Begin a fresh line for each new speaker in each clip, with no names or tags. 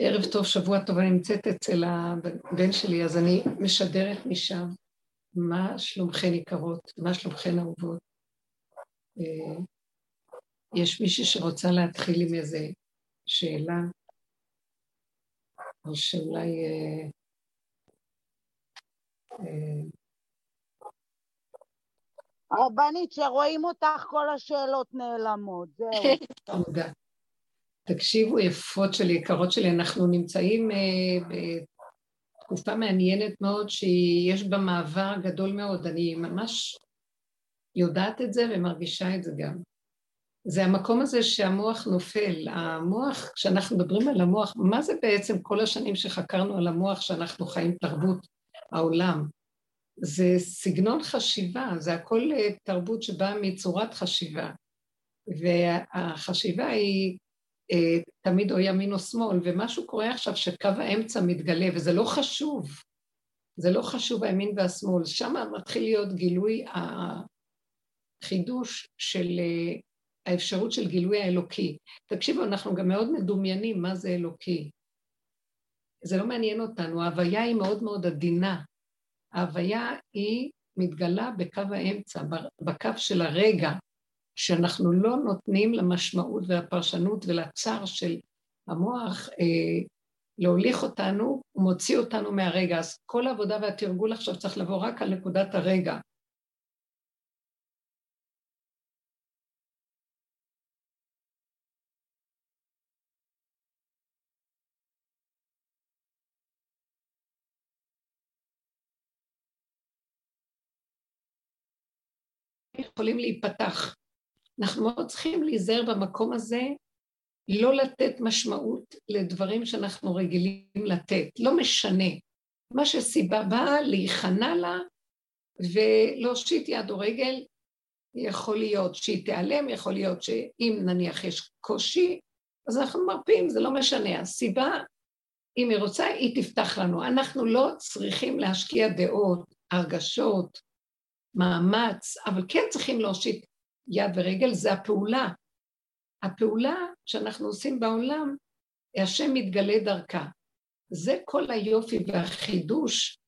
ערב טוב, שבוע טוב, אני נמצאת אצל הבן שלי, אז אני משדרת משם. מה שלומכן יקרות? מה שלומכן אהובות? אה, יש מישהי שרוצה להתחיל עם איזה שאלה, או שאולי... אה,
אה, הרבנית, שרואים אותך כל השאלות נעלמות, זהו.
תודה. תקשיבו, יפות שלי, יקרות שלי, אנחנו נמצאים אה, בתקופה מעניינת מאוד שיש בה מעבר גדול מאוד. אני ממש יודעת את זה ומרגישה את זה גם. זה המקום הזה שהמוח נופל. המוח, כשאנחנו מדברים על המוח, מה זה בעצם כל השנים שחקרנו על המוח שאנחנו חיים תרבות העולם? זה סגנון חשיבה, זה הכל אה, תרבות שבאה מצורת חשיבה. והחשיבה היא תמיד או ימין או שמאל, ומשהו קורה עכשיו שקו האמצע מתגלה, וזה לא חשוב. זה לא חשוב הימין והשמאל. שם מתחיל להיות גילוי החידוש של אה, האפשרות של גילוי האלוקי. תקשיבו, אנחנו גם מאוד מדומיינים מה זה אלוקי. זה לא מעניין אותנו, ההוויה היא מאוד מאוד עדינה. ההוויה היא מתגלה בקו האמצע, בקו של הרגע, שאנחנו לא נותנים למשמעות ולפרשנות ולצער של המוח אה, להוליך אותנו, הוא מוציא אותנו מהרגע. אז כל העבודה והתרגול עכשיו צריך לבוא רק על נקודת הרגע. יכולים להיפתח. אנחנו מאוד צריכים להיזהר במקום הזה, לא לתת משמעות לדברים שאנחנו רגילים לתת, לא משנה. מה שסיבה באה להיכנע לה ולהושיט יד או רגל, יכול להיות שהיא תיעלם, יכול להיות שאם נניח יש קושי, אז אנחנו מרפים, זה לא משנה. הסיבה, אם היא רוצה, היא תפתח לנו. אנחנו לא צריכים להשקיע דעות, הרגשות, מאמץ, אבל כן צריכים להושיט יד ורגל, זה הפעולה. הפעולה שאנחנו עושים בעולם, השם מתגלה דרכה. זה כל היופי והחידוש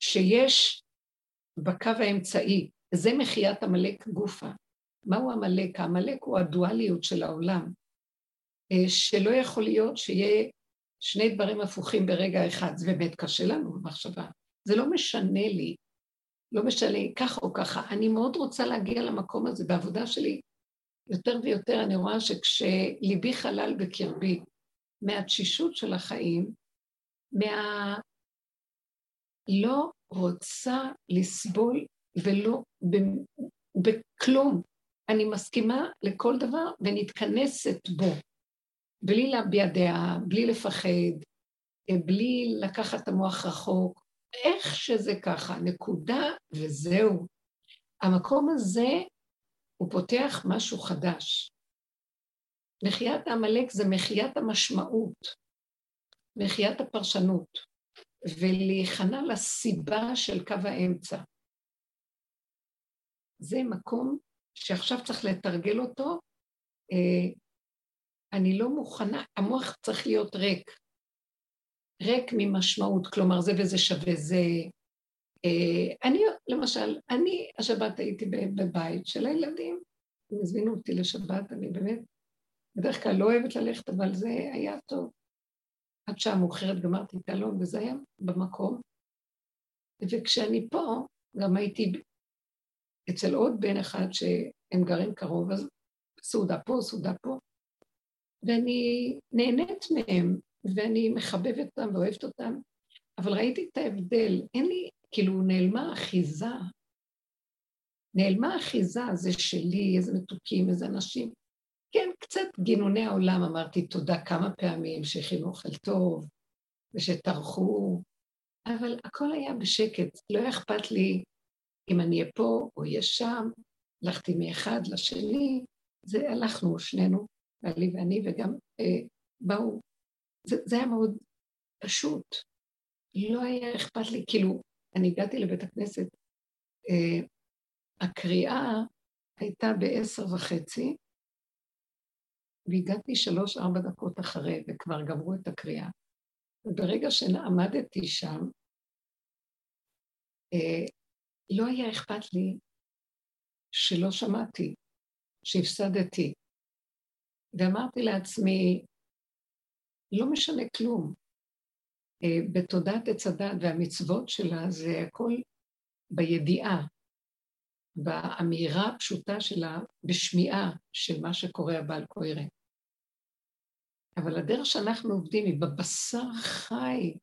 שיש בקו האמצעי. זה מחיית עמלק גופה. מהו עמלק? העמלק הוא הדואליות של העולם, אה, שלא יכול להיות שיהיה שני דברים הפוכים ברגע אחד. זה באמת קשה לנו במחשבה. זה לא משנה לי לא משנה, ככה או ככה. אני מאוד רוצה להגיע למקום הזה בעבודה שלי. יותר ויותר אני רואה שכשליבי חלל בקרבי, מהתשישות של החיים, מה... לא רוצה לסבול ולא בכלום. אני מסכימה לכל דבר ונתכנסת בו, בלי להביע דעה, בלי לפחד, בלי לקחת את המוח רחוק, איך שזה ככה, נקודה וזהו. המקום הזה, הוא פותח משהו חדש. מחיית העמלק זה מחיית המשמעות, מחיית הפרשנות, ולהיכנע לסיבה של קו האמצע. זה מקום שעכשיו צריך לתרגל אותו. אה, אני לא מוכנה, המוח צריך להיות ריק. ריק ממשמעות, כלומר זה וזה שווה זה. אה, אני, למשל, אני השבת הייתי בבית של הילדים, הם הזמינו אותי לשבת, אני באמת בדרך כלל לא אוהבת ללכת, אבל זה היה טוב. עד שעה מאוחרת גמרתי את אלון, וזה היה במקום. וכשאני פה, גם הייתי אצל עוד בן אחד שהם גרים קרוב, אז סעודה פה, סעודה פה, ואני נהנית מהם, ואני מחבבת אותם ואוהבת אותם, אבל ראיתי את ההבדל, אין לי, כאילו נעלמה אחיזה. נעלמה אחיזה, זה שלי, איזה מתוקים, איזה אנשים. כן, קצת גינוני העולם, אמרתי תודה כמה פעמים, שהכינו אוכל טוב, ושטרחו, אבל הכל היה בשקט, לא היה אכפת לי אם אני אהיה פה או אהיה שם, הלכתי מאחד לשני, זה הלכנו שנינו, בעלי ואני, וגם אה, באו זה, זה היה מאוד פשוט. לא היה אכפת לי, כאילו, אני הגעתי לבית הכנסת, אה, הקריאה הייתה בעשר וחצי, והגעתי שלוש-ארבע דקות אחרי, וכבר גמרו את הקריאה. וברגע שעמדתי שם, אה, לא היה אכפת לי שלא שמעתי, שהפסדתי. ואמרתי לעצמי, לא משנה כלום. אה, בתודעת עץ הדת והמצוות שלה זה הכל בידיעה, באמירה הפשוטה שלה, בשמיעה של מה שקורה הבעל קוירה. אבל הדרך שאנחנו עובדים היא בבשר חי,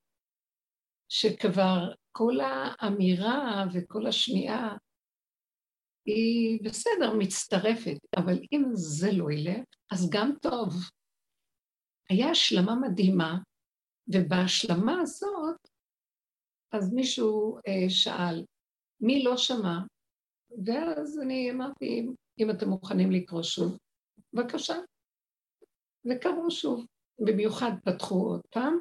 שכבר כל האמירה וכל השמיעה היא בסדר, מצטרפת, אבל אם זה לא ילך, אז גם טוב. היה השלמה מדהימה, ובהשלמה הזאת, אז מישהו אה, שאל, מי לא שמע? ואז אני אמרתי, אם אתם מוכנים לקרוא שוב, בבקשה. וקראו שוב. במיוחד פתחו עוד פעם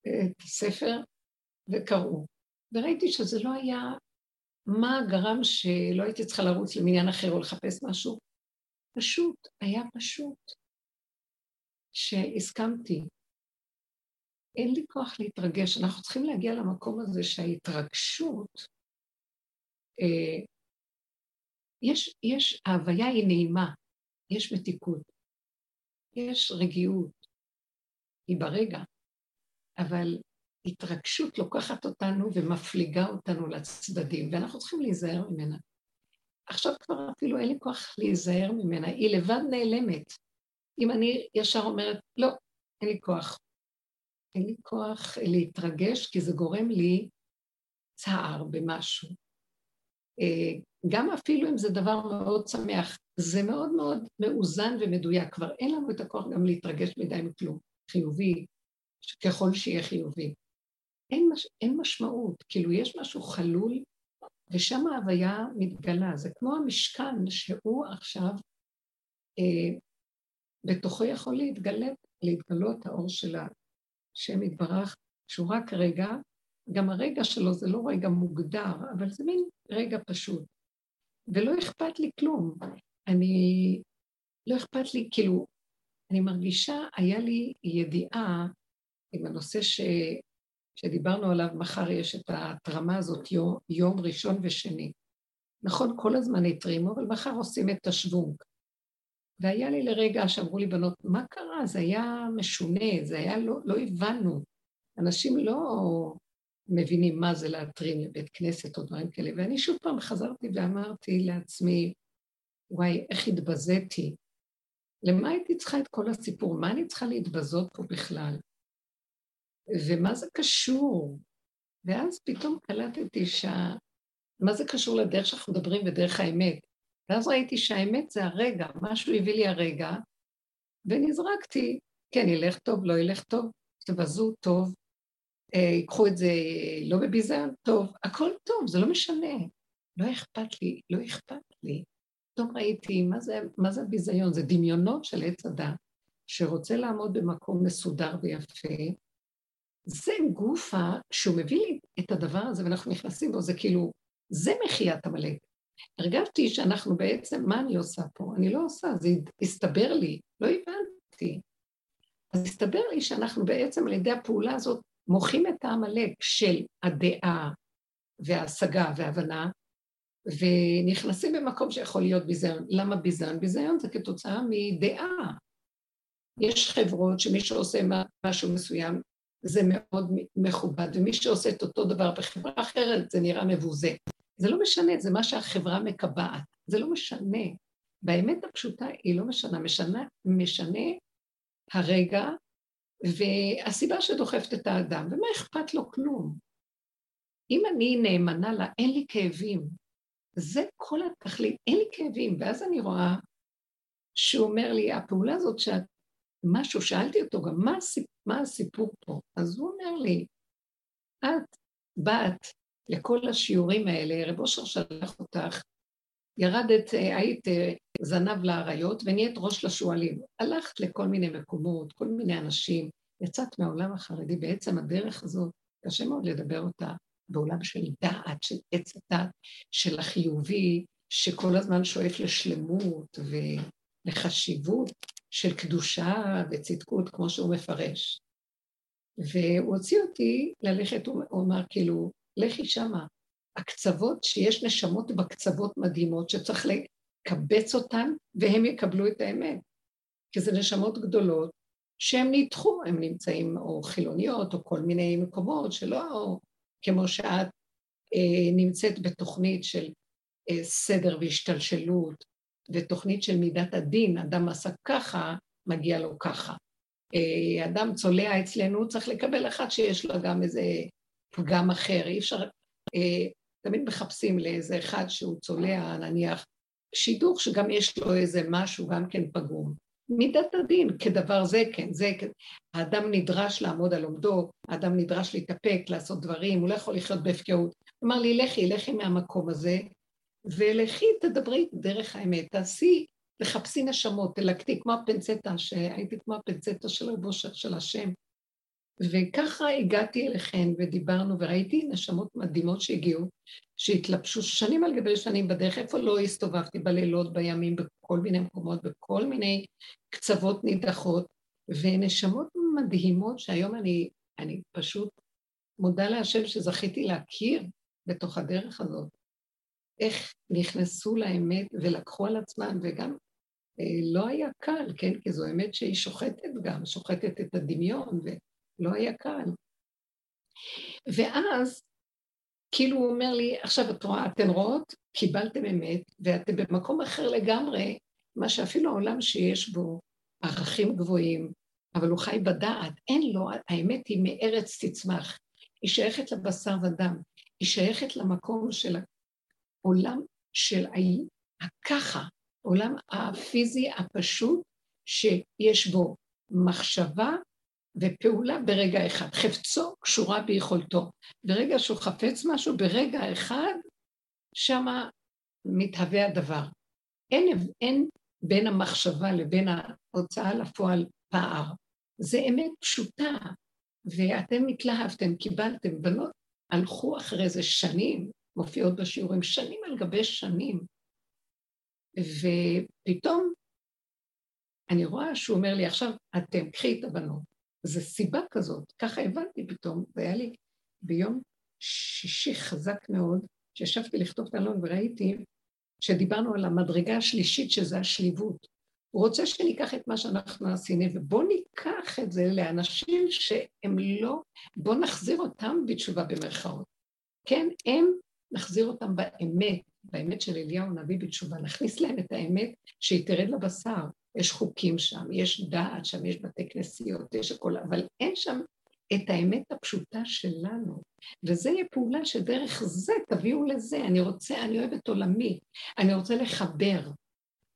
את הספר וקראו. וראיתי שזה לא היה מה גרם שלא הייתי צריכה לרוץ למניין אחר או לחפש משהו? פשוט, היה פשוט. שהסכמתי. אין לי כוח להתרגש. אנחנו צריכים להגיע למקום הזה שההתרגשות, אה, יש, יש, ההוויה היא נעימה, יש מתיקות, יש רגיעות, היא ברגע, אבל התרגשות לוקחת אותנו ומפליגה אותנו לצדדים, ואנחנו צריכים להיזהר ממנה. עכשיו כבר אפילו אין לי כוח להיזהר ממנה, היא לבד נעלמת. אם אני ישר אומרת, לא, אין לי כוח. אין לי כוח להתרגש, כי זה גורם לי צער במשהו. אה, גם אפילו אם זה דבר מאוד שמח, זה מאוד מאוד מאוזן ומדויק. כבר אין לנו את הכוח גם להתרגש מדי מכלום. חיובי, ככל שיהיה חיובי. אין, מש, אין משמעות, כאילו יש משהו חלול, ושם ההוויה מתגלה. זה כמו המשכן שהוא עכשיו, אה, בתוכו יכול להתגלת, להתגלות האור של השם יתברך, שהוא רק רגע, גם הרגע שלו זה לא רגע מוגדר, אבל זה מין רגע פשוט. ולא אכפת לי כלום. אני, לא אכפת לי, כאילו, אני מרגישה, היה לי ידיעה עם הנושא ש... שדיברנו עליו, מחר יש את ההתרמה הזאת יום, יום ראשון ושני. נכון, כל הזמן התרימו, אבל מחר עושים את השוונג. והיה לי לרגע שאמרו לי בנות, מה קרה? זה היה משונה, זה היה, לא, לא הבנו. אנשים לא מבינים מה זה להתרים לבית כנסת או דברים כאלה. ואני שוב פעם חזרתי ואמרתי לעצמי, וואי, איך התבזיתי. למה הייתי צריכה את כל הסיפור? מה אני צריכה להתבזות פה בכלל? ומה זה קשור? ואז פתאום קלטתי שה... מה זה קשור לדרך שאנחנו מדברים ודרך האמת? ואז ראיתי שהאמת זה הרגע, משהו הביא לי הרגע, ונזרקתי, כן, ילך טוב, לא ילך טוב, תבזו טוב, אה, ייקחו את זה לא בביזיון, טוב, הכל טוב, זה לא משנה. לא אכפת לי, לא אכפת לי. פתאום ראיתי, מה זה, מה זה הביזיון? זה דמיונות של עץ הדת, שרוצה לעמוד במקום מסודר ויפה, זה גופה, שהוא מביא לי את הדבר הזה ואנחנו נכנסים בו, זה כאילו, זה מחיית עמלק. הרגשתי שאנחנו בעצם, מה אני עושה פה? אני לא עושה, זה הסתבר לי, לא הבנתי. אז הסתבר לי שאנחנו בעצם על ידי הפעולה הזאת מוחים את העמלק של הדעה וההשגה וההבנה, ונכנסים במקום שיכול להיות ביזיון. למה ביזיון? ביזיון זה כתוצאה מדעה. יש חברות שמי שעושה משהו מסוים זה מאוד מכובד, ומי שעושה את אותו דבר בחברה אחרת זה נראה מבוזה. זה לא משנה, זה מה שהחברה מקבעת, זה לא משנה. באמת הפשוטה היא לא משנה, משנה, משנה הרגע והסיבה שדוחפת את האדם, ומה אכפת לו כלום? אם אני נאמנה לה, אין לי כאבים. זה כל התכלית, אין לי כאבים. ואז אני רואה שהוא אומר לי, הפעולה הזאת שאת משהו, שאלתי אותו גם, מה, הסיפ, מה הסיפור פה? אז הוא אומר לי, את באת לכל השיעורים האלה, רב אושר שלח אותך, ירדת, היית זנב לאריות ונהיית ראש לשועלים. הלכת לכל מיני מקומות, כל מיני אנשים, יצאת מהעולם החרדי, בעצם הדרך הזאת, קשה מאוד לדבר אותה בעולם של דעת, של עץ הדת, של החיובי, שכל הזמן שואף לשלמות ולחשיבות, של קדושה וצדקות, כמו שהוא מפרש. והוא הוציא אותי ללכת, הוא אמר כאילו, לכי שמה. הקצוות, שיש נשמות בקצוות מדהימות, שצריך לקבץ אותן, והם יקבלו את האמת. כי זה נשמות גדולות, שהם נדחו, הם נמצאים או חילוניות, או כל מיני מקומות שלא כמו שאת אה, נמצאת בתוכנית של אה, סדר והשתלשלות, ותוכנית של מידת הדין, אדם עשה ככה, מגיע לו ככה. אה, אדם צולע אצלנו, צריך לקבל אחד שיש לו גם איזה פגם אחר. אי אפשר... אה, תמיד מחפשים לאיזה אחד שהוא צולע, נניח, שידוך שגם יש לו איזה משהו גם כן פגום. מידת הדין, כדבר זה כן, זה כן. האדם נדרש לעמוד על עומדו, האדם נדרש להתאפק, לעשות דברים, הוא לא יכול לחיות בהפקרות. אמר לי, לכי, לכי מהמקום הזה, ולכי תדברי דרך האמת, תעשי לחפשי נשמות, תלקטי כמו הפנצטה, שהייתי כמו הפנצטה של רבו של השם. וככה הגעתי אליכן ודיברנו, וראיתי נשמות מדהימות שהגיעו, שהתלבשו שנים על גבי שנים בדרך, איפה לא הסתובבתי בלילות, בימים, בכל מיני מקומות, בכל מיני קצוות נידחות, ונשמות מדהימות שהיום אני, אני פשוט מודה להשם שזכיתי להכיר בתוך הדרך הזאת. איך נכנסו לאמת ולקחו על עצמם, וגם אה, לא היה קל, כן? כי זו אמת שהיא שוחטת גם, שוחטת את הדמיון, ולא היה קל. ואז, כאילו הוא אומר לי, עכשיו את רואה, אתן רואות, קיבלתם אמת, ואתם במקום אחר לגמרי, מה שאפילו העולם שיש בו ערכים גבוהים, אבל הוא חי בדעת, אין לו, האמת היא מארץ תצמח, היא שייכת לבשר ודם, היא שייכת למקום של העולם של הככה, העולם הפיזי הפשוט שיש בו מחשבה ופעולה ברגע אחד. חפצו קשורה ביכולתו. ברגע שהוא חפץ משהו, ברגע אחד, שמה מתהווה הדבר. אין, אין בין המחשבה לבין ההוצאה לפועל פער. זה אמת פשוטה, ואתם התלהבתם, קיבלתם, בנות הלכו אחרי זה שנים, מופיעות בשיעורים, שנים על גבי שנים, ופתאום אני רואה שהוא אומר לי, עכשיו אתם, קחי את הבנות. זו סיבה כזאת, ככה הבנתי פתאום, והיה לי ביום שישי חזק מאוד, שישבתי לכתוב את אלון וראיתי שדיברנו על המדרגה השלישית, שזה השליבות. הוא רוצה שניקח את מה שאנחנו עשינו, ובואו ניקח את זה לאנשים שהם לא, בואו נחזיר אותם בתשובה במרכאות. כן, הם, נחזיר אותם באמת, באמת של אליהו הנביא בתשובה, נכניס להם את האמת שהיא תרד לבשר. יש חוקים שם, יש דעת שם, יש בתי כנסיות, יש הכל, אבל אין שם את האמת הפשוטה שלנו. וזה יהיה פעולה שדרך זה תביאו לזה. אני רוצה, אני אוהבת עולמי, אני רוצה לחבר.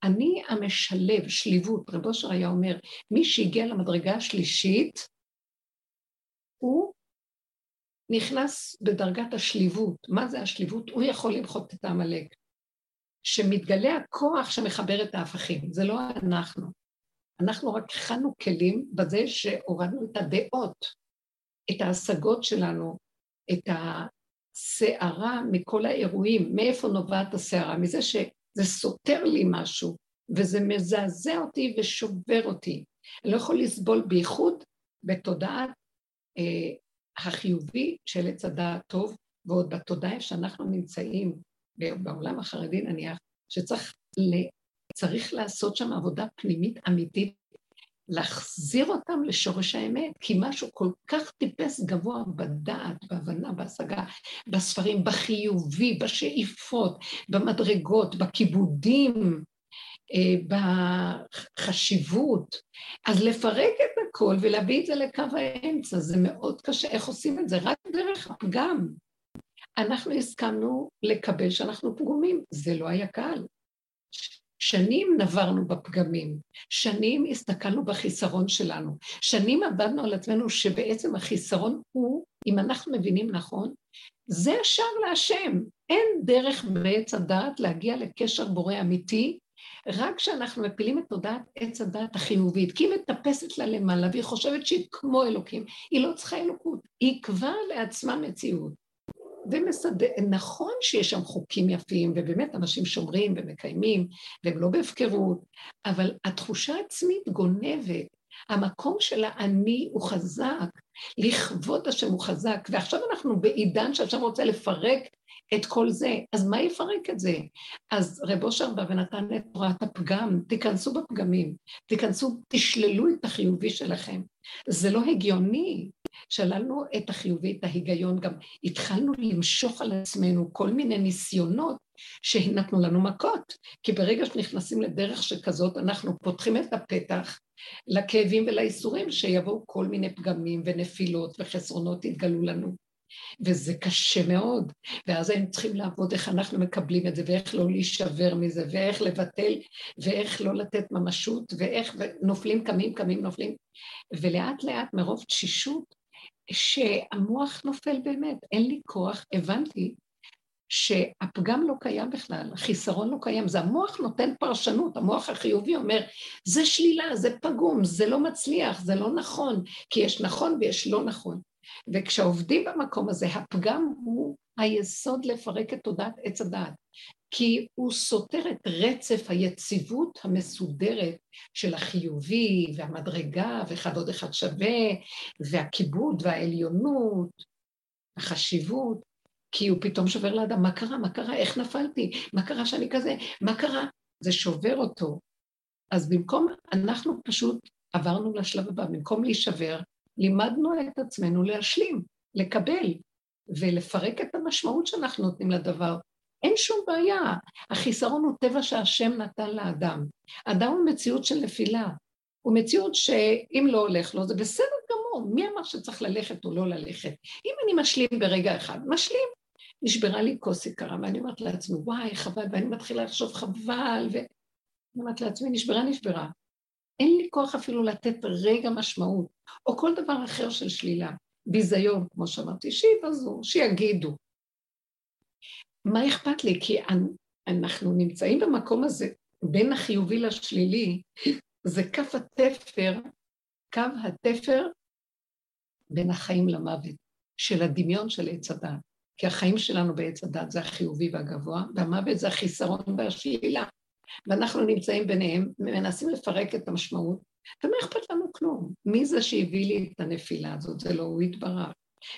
אני המשלב, שליבות, רב אושר היה אומר, מי שהגיע למדרגה השלישית, הוא נכנס בדרגת השליבות. מה זה השליבות? הוא יכול למחות את העמלק. שמתגלה הכוח שמחבר את ההפכים, זה לא אנחנו. אנחנו רק הכנו כלים בזה שהורדנו את הדעות, את ההשגות שלנו, את הסערה מכל האירועים. מאיפה נובעת הסערה? מזה שזה סותר לי משהו, וזה מזעזע אותי ושובר אותי. אני לא יכול לסבול בייחוד בתודעת אה, החיובי של עץ הדעת טוב, ועוד בתודעה שאנחנו נמצאים בעולם החרדי נניח, שצריך צריך לעשות שם עבודה פנימית אמיתית, להחזיר אותם לשורש האמת, כי משהו כל כך טיפס גבוה בדעת, בהבנה, בהשגה, בספרים, בחיובי, בשאיפות, במדרגות, בכיבודים, אה, בחשיבות. אז לפרק את הכל ולהביא את זה לקו האמצע, זה מאוד קשה. איך עושים את זה? רק דרך הפגם. אנחנו הסכמנו לקבל שאנחנו פגומים, זה לא היה קל. שנים נברנו בפגמים, שנים הסתכלנו בחיסרון שלנו, שנים עבדנו על עצמנו שבעצם החיסרון הוא, אם אנחנו מבינים נכון, זה השער להשם. אין דרך בעץ הדעת להגיע לקשר בורא אמיתי, רק כשאנחנו מפילים את תודעת עץ הדעת החיובית, כי היא מטפסת לה למעלה והיא חושבת שהיא כמו אלוקים, היא לא צריכה אלוקות, היא כבר לעצמה מציאות. ומסדר, נכון שיש שם חוקים יפים, ובאמת אנשים שומרים ומקיימים, והם לא בהפקרות, אבל התחושה העצמית גונבת. המקום של האני הוא חזק, לכבוד השם הוא חזק, ועכשיו אנחנו בעידן שהשם רוצה לפרק את כל זה, אז מה יפרק את זה? אז רב אושר בא ונתן את תורת הפגם, תיכנסו בפגמים, תיכנסו, תשללו את החיובי שלכם. זה לא הגיוני. שללנו את החיובי, את ההיגיון, גם התחלנו למשוך על עצמנו כל מיני ניסיונות שנתנו לנו מכות, כי ברגע שנכנסים לדרך שכזאת, אנחנו פותחים את הפתח לכאבים ולאיסורים שיבואו כל מיני פגמים ונפילות וחסרונות יתגלו לנו. וזה קשה מאוד, ואז הם צריכים לעבוד איך אנחנו מקבלים את זה, ואיך לא להישבר מזה, ואיך לבטל, ואיך לא לתת ממשות, ואיך נופלים, קמים, קמים, נופלים. ולאט לאט מרוב תשישות, שהמוח נופל באמת, אין לי כוח, הבנתי שהפגם לא קיים בכלל, החיסרון לא קיים, זה המוח נותן פרשנות, המוח החיובי אומר, זה שלילה, זה פגום, זה לא מצליח, זה לא נכון, כי יש נכון ויש לא נכון. וכשעובדים במקום הזה, הפגם הוא היסוד לפרק את תודעת עץ הדעת, כי הוא סותר את רצף היציבות המסודרת של החיובי והמדרגה ואחד עוד אחד שווה, והכיבוד והעליונות, החשיבות, כי הוא פתאום שובר לאדם, מה קרה? מה קרה? איך נפלתי? מה קרה שאני כזה? מה קרה? זה שובר אותו. אז במקום, אנחנו פשוט עברנו לשלב הבא, במקום להישבר, לימדנו את עצמנו להשלים, לקבל ולפרק את המשמעות שאנחנו נותנים לדבר. אין שום בעיה, החיסרון הוא טבע שהשם נתן לאדם. אדם הוא מציאות של נפילה, הוא מציאות שאם לא הולך לו זה בסדר גמור, מי אמר שצריך ללכת או לא ללכת? אם אני משלים ברגע אחד, משלים. נשברה לי כוס יקרה, ואני אומרת לעצמי, וואי, חבל, ואני מתחילה לחשוב חבל, ואני אומרת לעצמי, נשברה, נשברה. אין לי כוח אפילו לתת רגע משמעות, או כל דבר אחר של שלילה. ביזיון, כמו שאמרתי, שיבזו, שיגידו. מה אכפת לי? כי אנחנו נמצאים במקום הזה, בין החיובי לשלילי, זה כף התפר, קו התפר בין החיים למוות, של הדמיון של עץ הדת. כי החיים שלנו בעץ הדת זה החיובי והגבוה, והמוות זה החיסרון והשלילה. ואנחנו נמצאים ביניהם, מנסים לפרק את המשמעות, ומה אכפת לנו כלום? מי זה שהביא לי את הנפילה הזאת? זה לא הוא יתברך.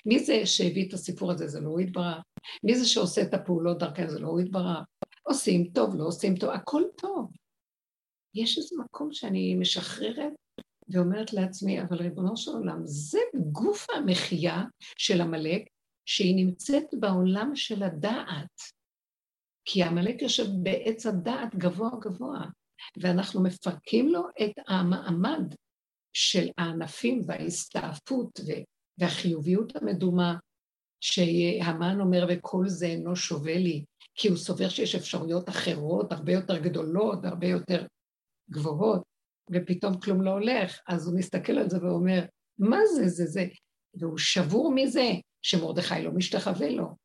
מי זה שהביא את הסיפור הזה? זה לא הוא. מי זה שעושה את הפעולות דרכם? זה לא הוא. עושים טוב, לא עושים טוב, הכל טוב. יש איזה מקום שאני משחררת ואומרת לעצמי, אבל ריבונו של עולם, זה גוף המחיה של עמלק, שהיא נמצאת בעולם של הדעת. כי עמלק יושב בעץ הדעת גבוה גבוה, ואנחנו מפרקים לו את המעמד של הענפים וההסתעפות והחיוביות המדומה, שהמן אומר וכל זה אינו שווה לי, כי הוא סובר שיש אפשרויות אחרות, הרבה יותר גדולות והרבה יותר גבוהות, ופתאום כלום לא הולך, אז הוא מסתכל על זה ואומר, מה זה, זה, זה? והוא שבור מזה שמרדכי לא משתחווה לו.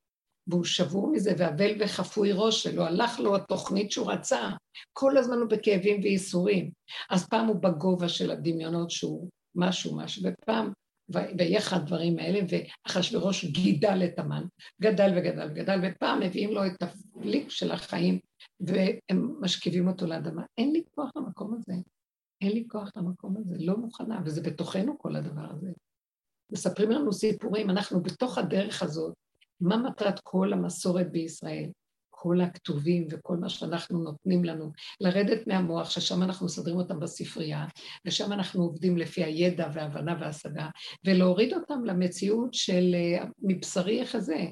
והוא שבור מזה, ואבל וחפוי ראש שלו, הלך לו התוכנית שהוא רצה, כל הזמן הוא בכאבים וייסורים. אז פעם הוא בגובה של הדמיונות שהוא משהו משהו, ופעם, ואיך הדברים האלה, ואחשוורוש גידל את המן, גדל וגדל וגדל, ופעם מביאים לו את הפליק של החיים, והם משכיבים אותו לאדמה. אין לי כוח למקום הזה. אין לי כוח למקום הזה, לא מוכנה, וזה בתוכנו כל הדבר הזה. מספרים לנו סיפורים, אנחנו בתוך הדרך הזאת, מה מטרת כל המסורת בישראל? כל הכתובים וכל מה שאנחנו נותנים לנו, לרדת מהמוח, ששם אנחנו מסדרים אותם בספרייה, ושם אנחנו עובדים לפי הידע וההבנה וההשגה, ולהוריד אותם למציאות של אה, מבשרי יחזה,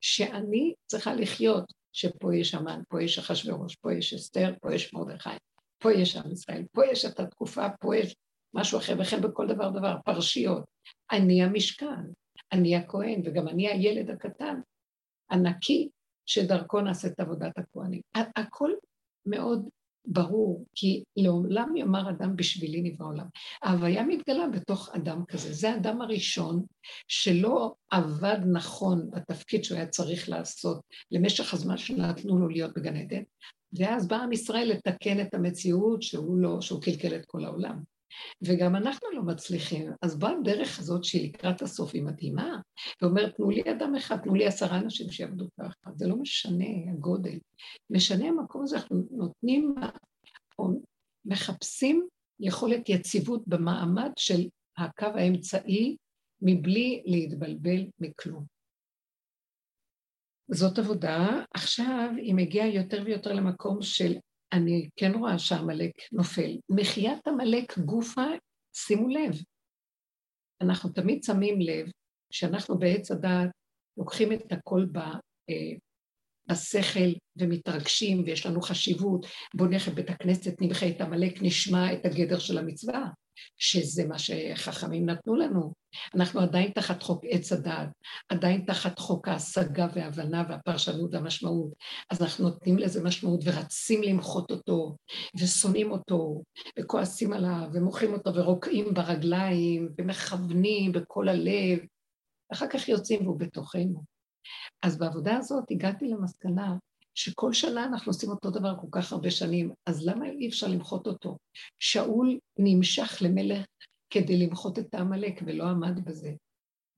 שאני צריכה לחיות, שפה יש המן, פה יש אחשוורוש, פה יש אסתר, פה יש מרדכי, פה יש עם ישראל, פה יש את התקופה, פה יש משהו אחר, וכן בכל דבר דבר, פרשיות. אני המשכן, אני הכהן, וגם אני הילד הקטן, הנקי, שדרכו נעשית עבודת הכהנים. הכל מאוד ברור, כי לעולם יאמר אדם בשבילי נברא עולם. ההוויה מתגלה בתוך אדם כזה. זה האדם הראשון שלא עבד נכון בתפקיד שהוא היה צריך לעשות למשך הזמן שנתנו לו להיות בגן עדן, ואז בא עם ישראל לתקן את המציאות שהוא לא, שהוא קלקל את כל העולם. וגם אנחנו לא מצליחים. אז באה הדרך הזאת שהיא לקראת הסוף, היא מדהימה, ואומרת, תנו לי אדם אחד, תנו לי עשרה אנשים שיעבדו ככה. זה לא משנה הגודל. משנה המקום הזה, אנחנו נותנים, או מחפשים יכולת יציבות במעמד של הקו האמצעי, מבלי להתבלבל מכלום. זאת עבודה. עכשיו היא מגיעה יותר ויותר למקום של, אני כן רואה שעמלק נופל. מחיית עמלק גופה, שימו לב, אנחנו תמיד שמים לב שאנחנו בעץ הדעת לוקחים את הכל ב, אה, בשכל ומתרגשים ויש לנו חשיבות, בואו נלך לבית הכנסת, נמחה את עמלק, נשמע את הגדר של המצווה. שזה מה שחכמים נתנו לנו. אנחנו עדיין תחת חוק עץ הדעת, עדיין תחת חוק ההשגה וההבנה והפרשנות והמשמעות. אז אנחנו נותנים לזה משמעות ורצים למחות אותו, ושונאים אותו, וכועסים עליו, ומוחים אותו, ורוקעים ברגליים, ומכוונים בכל הלב, ואחר כך יוצאים והוא בתוכנו. אז בעבודה הזאת הגעתי למסקנה שכל שנה אנחנו עושים אותו דבר כל כך הרבה שנים, אז למה אי אפשר למחות אותו? שאול נמשך למלך כדי למחות את העמלק ולא עמד בזה.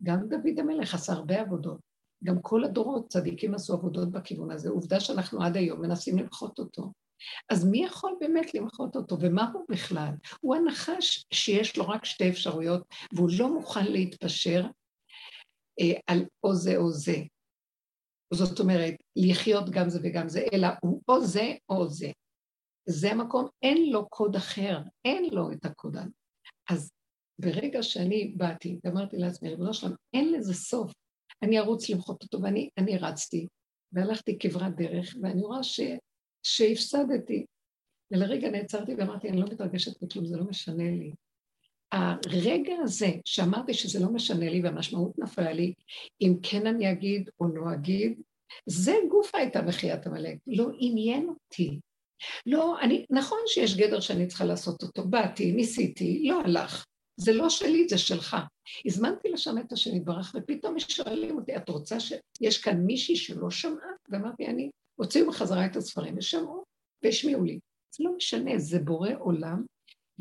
גם דוד המלך עשה הרבה עבודות. גם כל הדורות צדיקים עשו עבודות בכיוון הזה. עובדה שאנחנו עד היום מנסים למחות אותו. אז מי יכול באמת למחות אותו, ומה הוא בכלל? הוא הנחש שיש לו רק שתי אפשרויות, והוא לא מוכן להתפשר אה, על או זה או זה. זאת אומרת, לחיות גם זה וגם זה, אלא הוא או זה או זה. זה המקום, אין לו קוד אחר, אין לו את הקוד הזה. אז ברגע שאני באתי ואמרתי לעצמי, ריבונו שלם, אין לזה סוף. אני ארוץ למחות אותו, ואני רצתי, והלכתי כברת דרך, ואני רואה ש, שהפסדתי. ולרגע נעצרתי ואמרתי, אני לא מתרגשת מכלום, זה לא משנה לי. הרגע הזה שאמרתי שזה לא משנה לי והמשמעות נפלה לי, אם כן אני אגיד או לא אגיד, זה גוף הייתה מחיית עמלק, לא עניין אותי. לא, אני, נכון שיש גדר שאני צריכה לעשות אותו, באתי, ניסיתי, לא הלך. זה לא שלי, זה שלך. הזמנתי לשם את השם יתברך, ופתאום שואלים אותי, את רוצה שיש כאן מישהי שלא שמעה? ואמרתי, אני, הוציאו בחזרה את הספרים ושמעו, והשמיעו לי. זה לא משנה, זה בורא עולם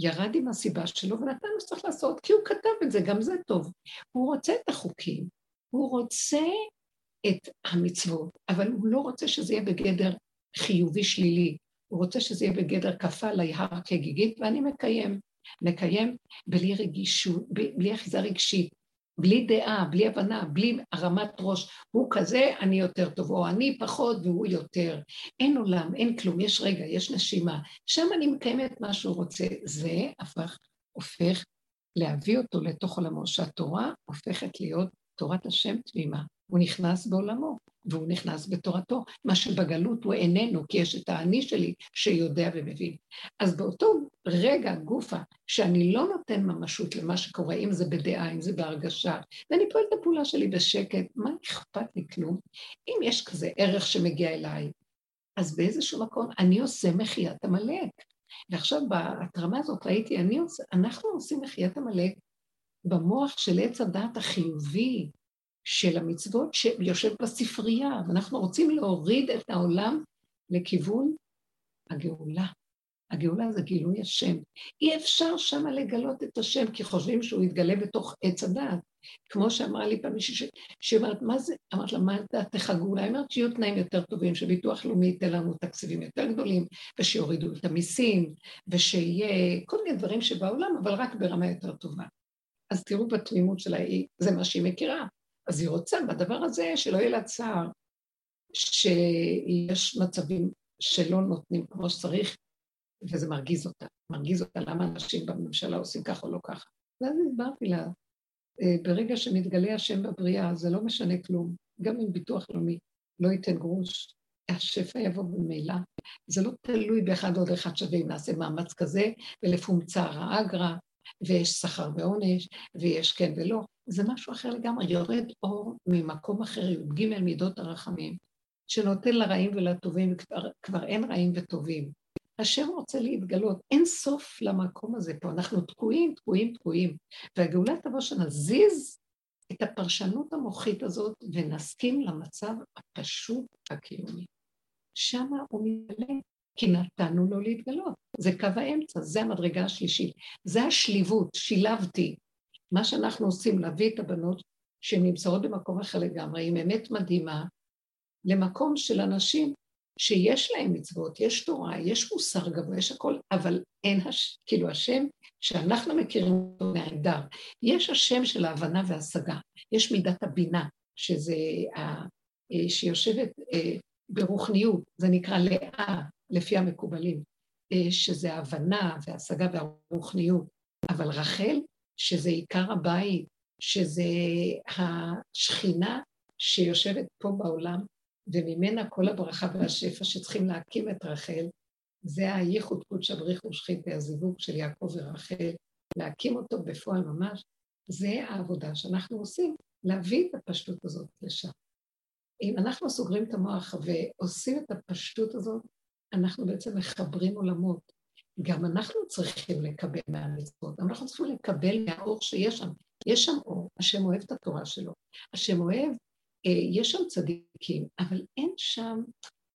ירד עם הסיבה שלו ונתן לו שצריך לעשות, כי הוא כתב את זה, גם זה טוב. הוא רוצה את החוקים, הוא רוצה את המצוות, אבל הוא לא רוצה שזה יהיה בגדר חיובי שלילי, הוא רוצה שזה יהיה בגדר כפה להר כגיגית, ואני מקיים. מקיים בלי רגישות, בלי אחיזה רגשית, בלי דעה, בלי הבנה, בלי הרמת ראש, הוא כזה, אני יותר טוב, או אני פחות והוא יותר. אין עולם, אין כלום, יש רגע, יש נשימה. שם אני מקיימת מה שהוא רוצה. זה הפך, הופך להביא אותו לתוך עולמו, שהתורה הופכת להיות תורת השם תמימה. הוא נכנס בעולמו, והוא נכנס בתורתו. מה שבגלות הוא איננו, כי יש את האני שלי שיודע ומבין. אז באותו רגע, גופה, שאני לא נותן ממשות למה שקורה, אם זה בדעה, אם זה בהרגשה, ואני פועל את הפעולה שלי בשקט, מה אכפת לי כלום? אם יש כזה ערך שמגיע אליי, אז באיזשהו מקום אני עושה מחיית עמלק. ועכשיו בהתרמה הזאת ראיתי, אני עושה, אנחנו עושים מחיית עמלק במוח של עץ הדעת החיובי, של המצוות שיושב בספרייה, ואנחנו רוצים להוריד את העולם לכיוון הגאולה. הגאולה זה גילוי השם. אי אפשר שמה לגלות את השם, כי חושבים שהוא יתגלה בתוך עץ הדעת. כמו שאמרה לי פעם מישהי שאומרת, מה זה? אמרת לה, מה דעתך גאולה? היא שיהיו תנאים יותר טובים, שביטוח לאומי ייתן לנו תקציבים יותר גדולים, ושיורידו את המיסים, ושיהיה כל מיני דברים שבעולם, אבל רק ברמה יותר טובה. אז תראו בתמימות שלה, זה מה שהיא מכירה. אז היא רוצה בדבר הזה שלא יהיה לה צער, שיש מצבים שלא נותנים כמו שצריך, וזה מרגיז אותה. מרגיז אותה למה אנשים בממשלה עושים ככה או לא ככה. ואז הסברתי לה, אה, ברגע שמתגלה השם בבריאה, זה לא משנה כלום. גם אם ביטוח לאומי לא ייתן גרוש, השפע יבוא במילא. זה לא תלוי באחד עוד אחד שווה אם נעשה מאמץ כזה, ולפומצה רעה גרע, ויש שכר ועונש, ויש כן ולא. זה משהו אחר לגמרי, יורד אור ממקום אחר, י"ג מידות הרחמים, שנותן לרעים ולטובים, וכבר אין רעים וטובים. השם רוצה להתגלות, אין סוף למקום הזה פה, אנחנו תקועים, תקועים, תקועים. והגאולה תבוא שנזיז את הפרשנות המוחית הזאת ונסכים למצב הפשוט הקיומי. שמה הוא מתגלה, כי נתנו לו להתגלות. זה קו האמצע, זה המדרגה השלישית. זה השליבות, שילבתי. מה שאנחנו עושים, להביא את הבנות שהן נמצאות במקום אחר לגמרי, עם אמת מדהימה, למקום של אנשים שיש להם מצוות, יש תורה, יש מוסר גבוה, יש הכל, אבל אין, הש... כאילו השם שאנחנו מכירים אותו מהעמדה, יש השם של ההבנה וההשגה, יש מידת הבינה, שזה, ה... אה, שיושבת אה, ברוחניות, זה נקרא לאה, לפי המקובלים, שזה ההבנה וההשגה והרוחניות, אבל רחל, שזה עיקר הבית, שזה השכינה שיושבת פה בעולם, וממנה כל הברכה והשפע שצריכים להקים את רחל, זה הייחוד קודשא בריך ושחית והזיווג של יעקב ורחל, להקים אותו בפועל ממש, זה העבודה שאנחנו עושים, להביא את הפשטות הזאת לשם. אם אנחנו סוגרים את המוח ועושים את הפשטות הזאת, אנחנו בעצם מחברים עולמות. גם אנחנו צריכים לקבל מהמצוות, אנחנו צריכים לקבל מהאור שיש שם. יש שם אור, השם אוהב את התורה שלו, השם אוהב אה, יש שם צדיקים, אבל אין שם,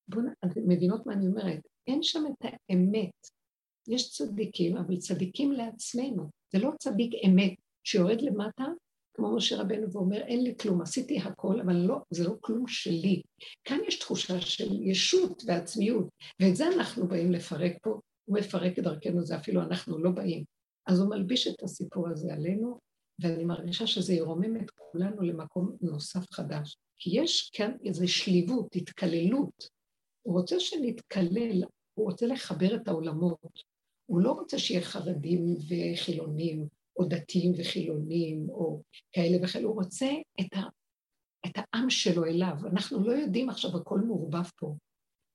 בואו, אתן מבינות מה אני אומרת? אין שם את האמת. יש צדיקים, אבל צדיקים לעצמנו. זה לא צדיק אמת שיורד למטה, כמו משה רבנו, ואומר, אין לי כלום, עשיתי הכל, אבל לא, זה לא כלום שלי. כאן יש תחושה של ישות ועצמיות, ואת זה אנחנו באים לפרק פה. הוא מפרק את דרכנו, זה אפילו אנחנו לא באים. אז הוא מלביש את הסיפור הזה עלינו, ואני מרגישה שזה ירומם את כולנו למקום נוסף חדש. כי יש כאן איזו שליבות, התקללות. הוא רוצה שנתקלל, הוא רוצה לחבר את העולמות. הוא לא רוצה שיהיה חרדים וחילונים, או דתיים וחילונים, או כאלה וכאלה, הוא רוצה את, ה, את העם שלו אליו. אנחנו לא יודעים עכשיו, הכל מעורבב פה,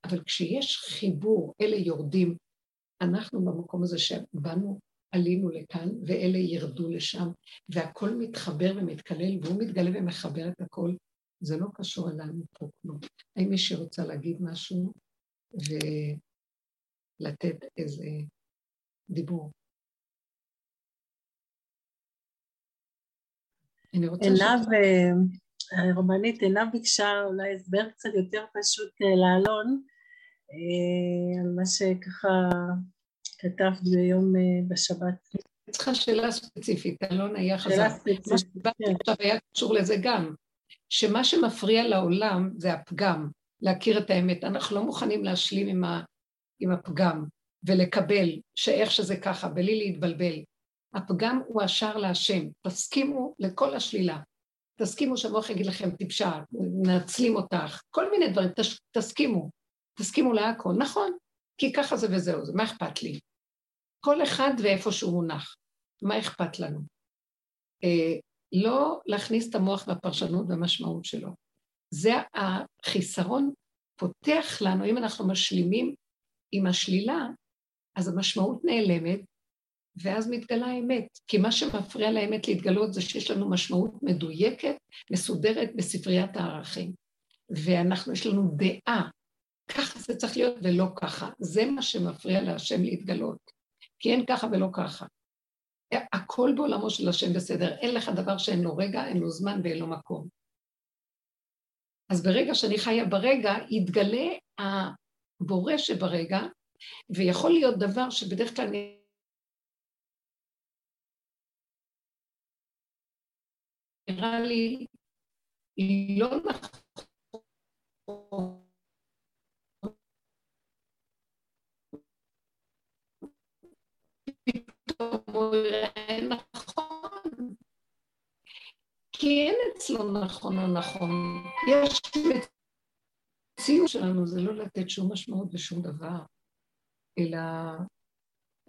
אבל כשיש חיבור, אלה יורדים, אנחנו במקום הזה שבאנו עלינו לכאן, ואלה ירדו לשם, והכל מתחבר ומתקלל, והוא מתגלה ומחבר את הכל. זה לא קשור אלינו פה כלום. האם מישהי רוצה להגיד משהו ולתת איזה דיבור?
אני רוצה... עינב. הרבנית עינב ביקשה אולי הסבר קצת יותר פשוט אה, לאלון, אה, על מה שככה כתבת ביום אה, בשבת.
אני צריכה שאלה ספציפית, אלון היה חזק. שאלה ספציפית, מה שדיברתי כן. עכשיו היה קשור לזה גם, שמה שמפריע לעולם זה הפגם, להכיר את האמת. אנחנו לא מוכנים להשלים עם, ה, עם הפגם ולקבל שאיך שזה ככה, בלי להתבלבל. הפגם הוא השער להשם. תסכימו לכל השלילה. תסכימו שהמוח יגיד לכם טיפשה, מנצלים אותך, כל מיני דברים, תש, תסכימו. תסכימו להכל. נכון, כי ככה זה וזהו, זה, מה אכפת לי? כל אחד ואיפה שהוא מונח. מה אכפת לנו? אה, לא להכניס את המוח והפרשנות והמשמעות שלו. זה החיסרון פותח לנו, אם אנחנו משלימים עם השלילה, אז המשמעות נעלמת, ואז מתגלה האמת. כי מה שמפריע לאמת להתגלות זה שיש לנו משמעות מדויקת, מסודרת בספריית הערכים. ואנחנו, יש לנו דעה, ככה זה צריך להיות ולא ככה. זה מה שמפריע להשם להתגלות. כי אין ככה ולא ככה. הכל בעולמו של השם בסדר, אין לך דבר שאין לו רגע, אין לו זמן ואין לו מקום. אז ברגע שאני חיה ברגע, יתגלה הבורא שברגע, ויכול להיות דבר שבדרך כלל נראה לי לא נכון נכון. כי אין אצלו נכון או נכון. יש מציאות שלנו, זה לא לתת שום משמעות ושום דבר, אלא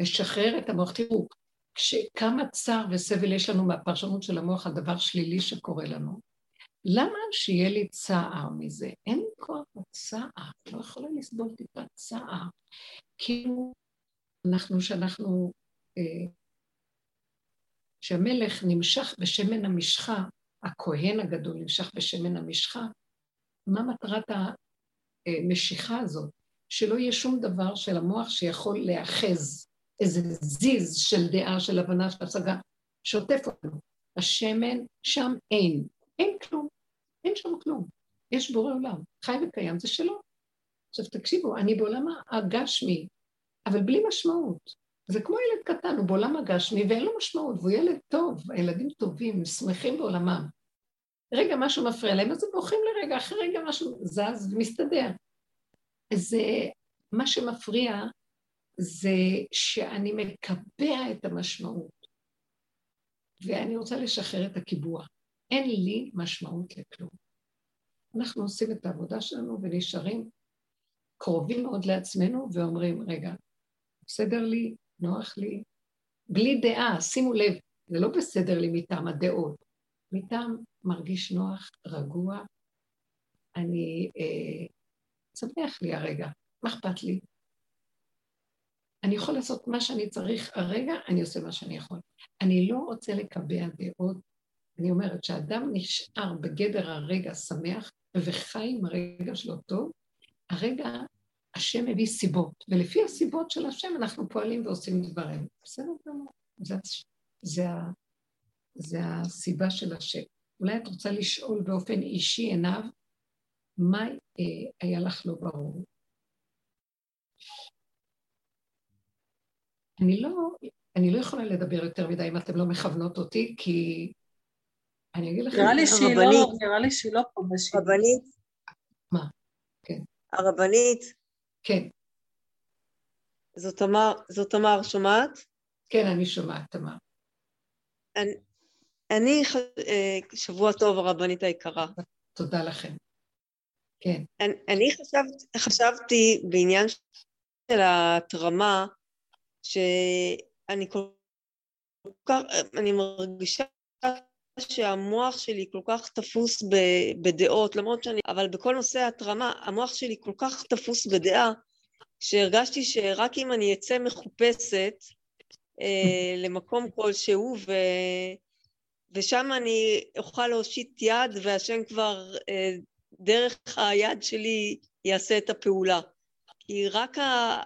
לשחרר את המוח. תראו, כשכמה צער וסבל יש לנו מהפרשנות של המוח על דבר שלילי שקורה לנו, למה שיהיה לי צער מזה? אין לי כוח בצער, לא יכולה לסבול טיפה צער. כאילו, אנחנו, שאנחנו אה, שהמלך נמשך בשמן המשחה, הכהן הגדול נמשך בשמן המשחה, מה מטרת המשיכה הזאת? שלא יהיה שום דבר של המוח שיכול להאחז איזה זיז של דעה, של הבנה, של השגה, שוטף אותנו. השמן, שם אין. אין כלום. אין שם כלום. יש בורא עולם. חי וקיים, זה שלו. עכשיו תקשיבו, אני בעולם הגשמי, אבל בלי משמעות. זה כמו ילד קטן, הוא בעולם הגשמי ואין לו משמעות, והוא ילד טוב, הילדים טובים, שמחים בעולמם. רגע משהו מפריע להם, אז הם בורחים לרגע, אחרי רגע משהו זז ומסתדר. זה, מה שמפריע זה שאני מקבע את המשמעות, ואני רוצה לשחרר את הקיבוע. אין לי משמעות לכלום. אנחנו עושים את העבודה שלנו ונשארים קרובים מאוד לעצמנו ואומרים, רגע, בסדר לי, נוח לי, בלי דעה, שימו לב, זה לא בסדר לי מטעם הדעות, מטעם מרגיש נוח, רגוע, אני, אה, שמח לי הרגע, מה אכפת לי? אני יכול לעשות מה שאני צריך הרגע, אני עושה מה שאני יכול. אני לא רוצה לקבע דעות. אני אומרת שאדם נשאר בגדר הרגע שמח וחי עם הרגע שלו טוב, הרגע השם מביא סיבות, ולפי הסיבות של השם אנחנו פועלים ועושים דברים. בסדר גמור. זה, זה, זה הסיבה של השם. אולי את רוצה לשאול באופן אישי עיניו, מה אה, היה לך לא ברור? אני לא, אני לא יכולה לדבר יותר מדי אם אתן לא מכוונות אותי, כי אני אגיד לכם...
נראה לי שהיא לא, נראה לי שהיא לא פה בשיטה.
רבנית?
מה? כן.
הרבנית?
כן.
זאת תמר, זאת תמר, שומעת?
כן, אני שומעת, תמר.
אני, אני אה, שבוע טוב, הרבנית היקרה.
תודה לכם. כן.
אני, אני חשבת, חשבתי בעניין של ההתרמה, שאני כל כך, אני מרגישה שהמוח שלי כל כך תפוס בדעות, למרות שאני, אבל בכל נושא ההתרמה, המוח שלי כל כך תפוס בדעה, שהרגשתי שרק אם אני אצא מחופשת אה, למקום כלשהו, ו... ושם אני אוכל להושיט יד, והשם כבר אה, דרך היד שלי יעשה את הפעולה. כי רק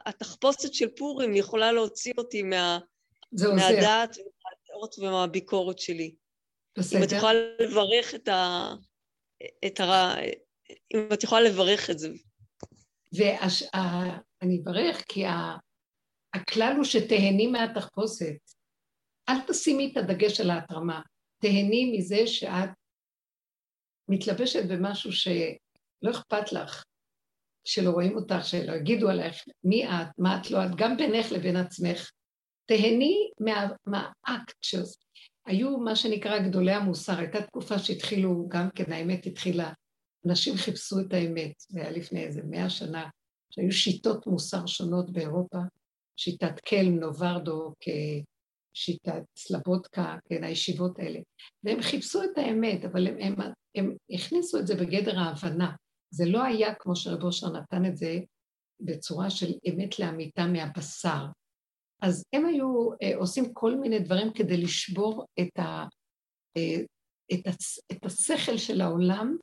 התחפושת של פורים יכולה להוציא אותי מה, מהדעת ומהדעות ומהביקורת שלי. בסדר. אם את יכולה לברך את ה... את ה... אם את יכולה לברך את זה.
ואני אברך כי הכלל הוא שתהני מהתחפושת. אל תשימי את הדגש על ההתרמה. תהני מזה שאת מתלבשת במשהו שלא אכפת לך, שלא רואים אותך, שלא יגידו עלייך מי את, מה את לא את, גם בינך לבין עצמך. תהני מה, מהאקט שעושה. היו מה שנקרא גדולי המוסר, הייתה תקופה שהתחילו, גם כן האמת התחילה, אנשים חיפשו את האמת, זה היה לפני איזה מאה שנה, שהיו שיטות מוסר שונות באירופה, שיטת קלם, נוברדו, כשיטת סלבודקה, כן, הישיבות האלה. והם חיפשו את האמת, אבל הם, הם, הם הכניסו את זה בגדר ההבנה. זה לא היה כמו שרב אושר נתן את זה בצורה של אמת לאמיתה מהבשר. אז הם היו אה, עושים כל מיני דברים כדי לשבור את, ה, אה, את, הצ, את השכל של העולם,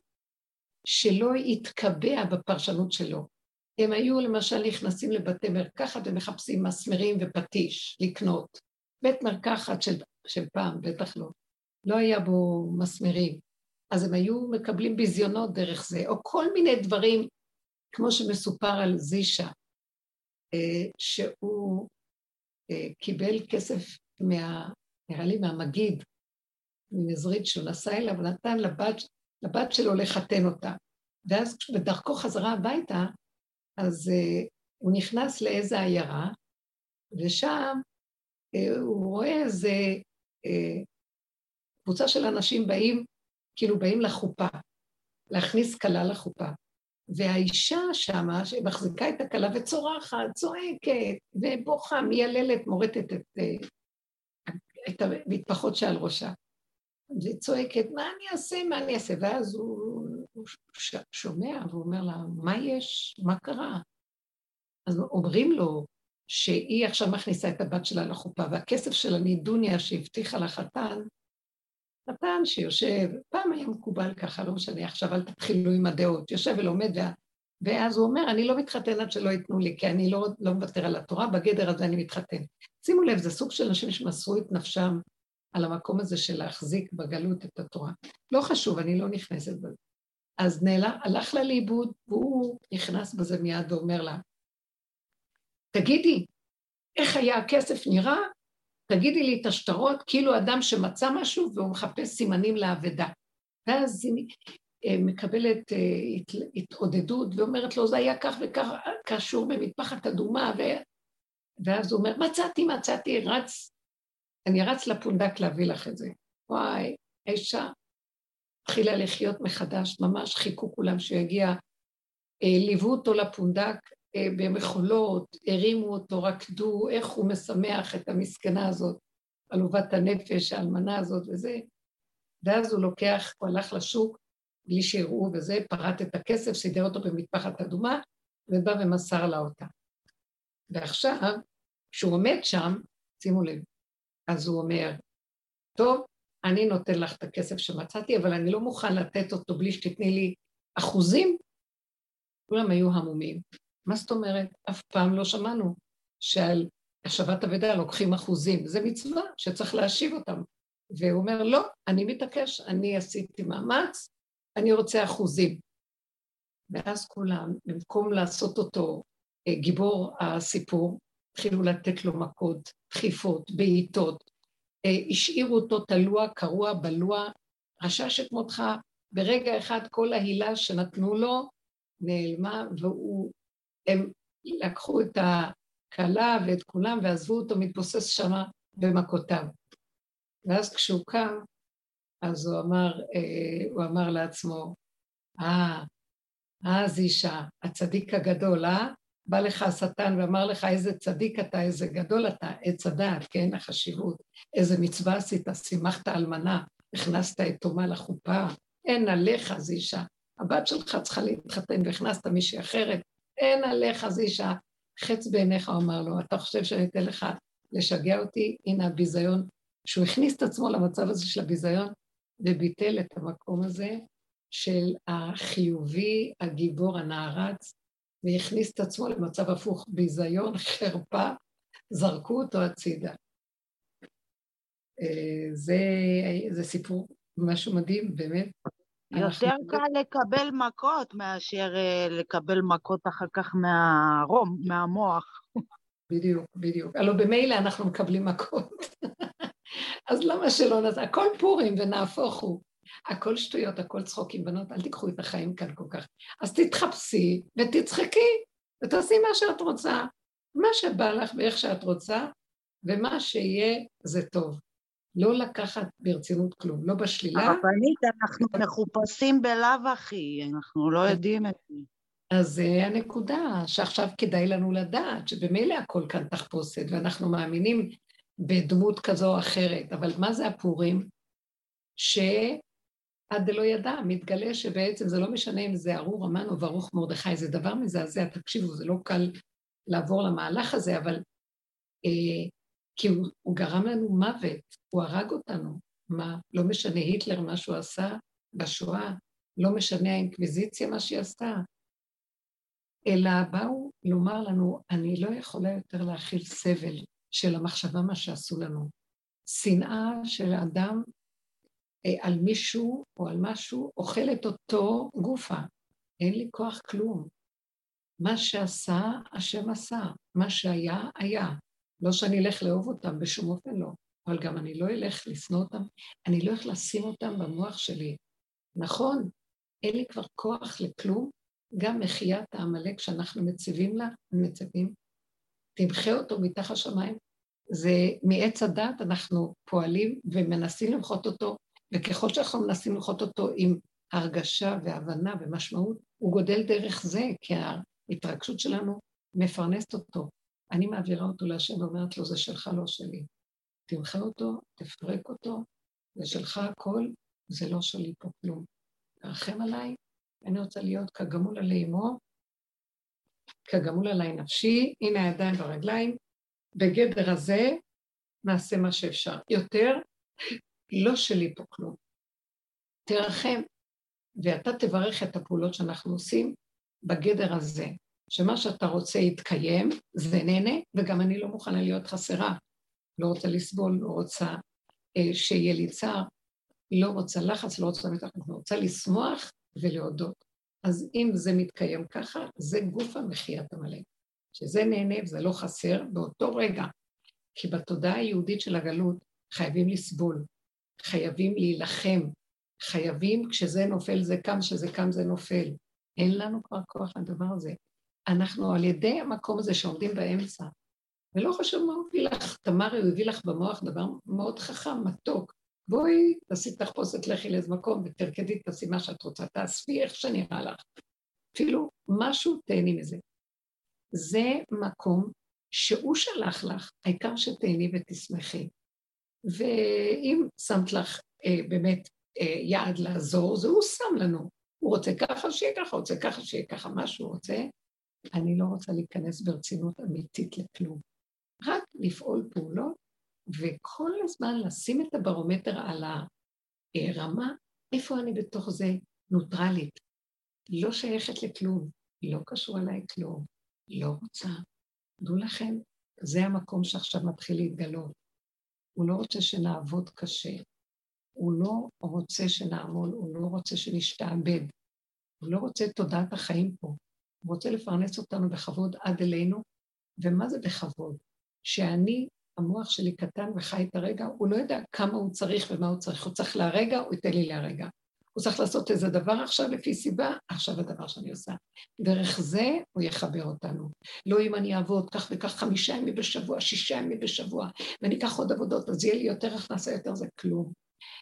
שלא יתקבע בפרשנות שלו. הם היו למשל נכנסים לבתי מרקחת ומחפשים מסמרים ופטיש לקנות. בית מרקחת של, של פעם, בטח לא. לא היה בו מסמרים. אז הם היו מקבלים ביזיונות דרך זה, או כל מיני דברים, כמו שמסופר על זישה, אה, שהוא אה, קיבל כסף מה... נראה לי מהמגיד, מנזרית שהוא נסע אליו, ונתן לבת, לבת שלו לחתן אותה. ואז בדרכו חזרה הביתה, אז uh, הוא נכנס לאיזה עיירה, ושם הוא רואה איזה קבוצה של אנשים באים, כאילו באים לחופה, להכניס כלה לחופה. והאישה שמה, שמחזיקה את הכלה וצורחת, צועקת, ובוכה, מייללת, מורטת את, את המטפחות שעל ראשה. וצועקת, מה אני אעשה, מה אני אעשה? ואז הוא, הוא שומע ואומר לה, מה יש? מה קרה? אז אומרים לו שהיא עכשיו מכניסה את הבת שלה לחופה, והכסף של הנידוניה שהבטיחה לחתן, חתן שיושב, פעם היה מקובל ככה, לא משנה, עכשיו אל תתחילו עם הדעות, יושב ולומד. ואז הוא אומר, אני לא מתחתן עד שלא ייתנו לי, כי אני לא, לא מוותר על התורה, בגדר הזה אני מתחתן. שימו לב, זה סוג של אנשים שמסרו את נפשם על המקום הזה של להחזיק בגלות את התורה. לא חשוב, אני לא נכנסת בזה. אז נעלה, הלך לה לאיבוד, והוא נכנס בזה מיד ואומר לה, תגידי, איך היה הכסף נראה? תגידי לי את השטרות, כאילו אדם שמצא משהו והוא מחפש סימנים לאבדה. ואז אה, מקבלת אה, התעודדות ואומרת לו, זה היה כך וכך קשור במטפחת אדומה, ו... ואז הוא אומר, מצאתי, מצאתי, רץ, אני רץ לפונדק להביא לך את זה. וואי, האישה התחילה לחיות מחדש, ממש חיכו כולם שהוא יגיע, ליוו אותו לפונדק במחולות, הרימו אותו, רקדו, איך הוא משמח את המסכנה הזאת, עלובת הנפש, האלמנה הזאת וזה. ואז הוא לוקח, הוא הלך לשוק, בלי שיראו וזה, פרט את הכסף, סידר אותו במטפחת אדומה, ובא ומסר לה אותה. ועכשיו, כשהוא עומד שם, שימו לב, אז הוא אומר, טוב, אני נותן לך את הכסף שמצאתי, אבל אני לא מוכן לתת אותו בלי שתתני לי אחוזים. כולם היו המומים. מה זאת אומרת? אף פעם לא שמענו שעל השבת אבדה לוקחים אחוזים. זה מצווה שצריך להשיב אותם. והוא אומר, לא, אני מתעקש, אני עשיתי מאמץ, אני רוצה אחוזים. ואז כולם, במקום לעשות אותו אה, גיבור הסיפור, התחילו לתת לו מכות, דחיפות, בעיטות, אה, השאירו אותו תלוע, קרוע, בלוע, רשש את מותך, ברגע אחד כל ההילה שנתנו לו נעלמה, והם לקחו את הכלה ואת כולם ועזבו אותו מתבוסס שמה במכותיו. ואז כשהוא קם, אז הוא אמר, אה, הוא אמר לעצמו, אה, אז אישה, הצדיק הגדול, אה? בא לך השטן ואמר לך איזה צדיק אתה, איזה גדול אתה, עץ הדעת, כן, החשיבות, איזה מצווה עשית, שימחת אלמנה, הכנסת את תומה לחופה, אין עליך זישה, הבת שלך צריכה להתחתן והכנסת מישהי אחרת, אין עליך זישה, חץ בעיניך, הוא אמר לו, אתה חושב שאני אתן לך לשגע אותי? הנה הביזיון, שהוא הכניס את עצמו למצב הזה של הביזיון וביטל את המקום הזה של החיובי, הגיבור, הנערץ, והכניס את עצמו למצב הפוך, ביזיון, חרפה, זרקו אותו הצידה. אה, זה, זה סיפור משהו מדהים, באמת.
יותר קל לקבל מכות מאשר אה, לקבל מכות אחר כך מהרום, מהמוח.
בדיוק, בדיוק. הלוא במילא אנחנו מקבלים מכות. אז למה שלא נעשה? הכל פורים ונהפוך הוא. הכל שטויות, הכל צחוקים. בנות, אל תיקחו את החיים כאן כל כך. אז תתחפשי ותצחקי ותעשי מה שאת רוצה. מה שבא לך ואיך שאת רוצה, ומה שיהיה זה טוב. לא לקחת ברצינות כלום, לא בשלילה.
הרבנית, אנחנו מחופשים בלאו הכי, אנחנו לא יודעים את זה.
אז זה הנקודה, שעכשיו כדאי לנו לדעת שבמילא הכל כאן תחפושת, ואנחנו מאמינים בדמות כזו או אחרת, אבל מה זה הפורים? שעד דלא ידע, מתגלה שבעצם זה לא משנה אם זה ארור המן או ברוך מרדכי, זה דבר מזעזע, תקשיבו, זה לא קל לעבור למהלך הזה, אבל אה, כי הוא, הוא גרם לנו מוות, הוא הרג אותנו. מה, לא משנה היטלר מה שהוא עשה בשואה, לא משנה האינקוויזיציה מה שהיא עשתה, אלא באו לומר לנו, אני לא יכולה יותר להכיל סבל של המחשבה מה שעשו לנו. שנאה של האדם אה, על מישהו או על משהו אוכלת אותו גופה. אין לי כוח כלום. מה שעשה, השם עשה. מה שהיה, היה. לא שאני אלך לאהוב אותם, בשום אופן לא. אבל גם אני לא אלך לשנוא אותם, אני לא אלך לשים אותם במוח שלי. נכון, אין לי כבר כוח לכלום, גם מחיית העמלק שאנחנו מציבים לה, מצווים, תמחה אותו מתחת השמיים, זה מעץ הדת אנחנו פועלים ומנסים למחות אותו, וככל שאנחנו מנסים למחות אותו עם הרגשה והבנה ומשמעות, הוא גודל דרך זה, כי ההתרגשות שלנו מפרנסת אותו. אני מעבירה אותו להשם ואומרת לו, זה שלך, לא שלי. תמחה אותו, תפרק אותו, זה שלך הכל, זה לא שלי פה כלום. תרחם עליי, אני רוצה להיות כגמול עלי אמו, כגמול עלי נפשי, הנה הידיים והרגליים, בגדר הזה נעשה מה שאפשר. יותר, לא שלי פה כלום. תרחם, ואתה תברך את הפעולות שאנחנו עושים בגדר הזה, שמה שאתה רוצה יתקיים, זה נהנה, וגם אני לא מוכנה להיות חסרה. לא רוצה לסבול, לא רוצה אה, שיהיה לי צער, לא רוצה לחץ, לא רוצה מתחת, אני רוצה לשמוח ולהודות. אז אם זה מתקיים ככה, זה גוף המחיית עמלק. שזה נהנה וזה לא חסר באותו רגע. כי בתודעה היהודית של הגלות חייבים לסבול, חייבים להילחם, חייבים, כשזה נופל זה קם, כשזה קם זה נופל. אין לנו כבר כוח לדבר הזה. אנחנו על ידי המקום הזה שעומדים באמצע, ולא חשוב מה הוא הביא לך, תמרי הוא הביא לך במוח דבר מאוד חכם, מתוק. בואי, תעשי תחפושת, לכי לאיזה מקום ותרקדי, תעשי מה שאת רוצה, תאספי איך שנראה לך. אפילו משהו, תהני מזה. זה מקום שהוא שלח לך, העיקר שתהני ותשמחי. ואם שמת לך אה, באמת אה, יעד לעזור, זה הוא שם לנו. הוא רוצה ככה, שיהיה ככה, רוצה ככה, שיהיה ככה, מה שהוא רוצה. אני לא רוצה להיכנס ברצינות אמיתית לכלום. רק לפעול פעולות, וכל הזמן לשים את הברומטר על הרמה, איפה אני בתוך זה נוטרלית. לא שייכת לכלום, לא קשור אליי כלום, לא רוצה. דעו לכם, זה המקום שעכשיו מתחיל להתגלות. הוא לא רוצה שנעבוד קשה, הוא לא רוצה שנעמול, הוא לא רוצה שנשתעבד, הוא לא רוצה את תודעת החיים פה, הוא רוצה לפרנס אותנו בכבוד עד אלינו, ומה זה בכבוד? שאני, המוח שלי קטן וחי את הרגע, הוא לא יודע כמה הוא צריך ומה הוא צריך, הוא צריך להרגע, הוא ייתן לי להרגע. הוא צריך לעשות איזה דבר עכשיו לפי סיבה, עכשיו הדבר שאני עושה. דרך זה הוא יחבר אותנו. לא אם אני אעבוד כך וכך חמישה ימים בשבוע, שישה ימים בשבוע, ואני אקח עוד עבודות, אז יהיה לי יותר הכנסה, יותר זה כלום.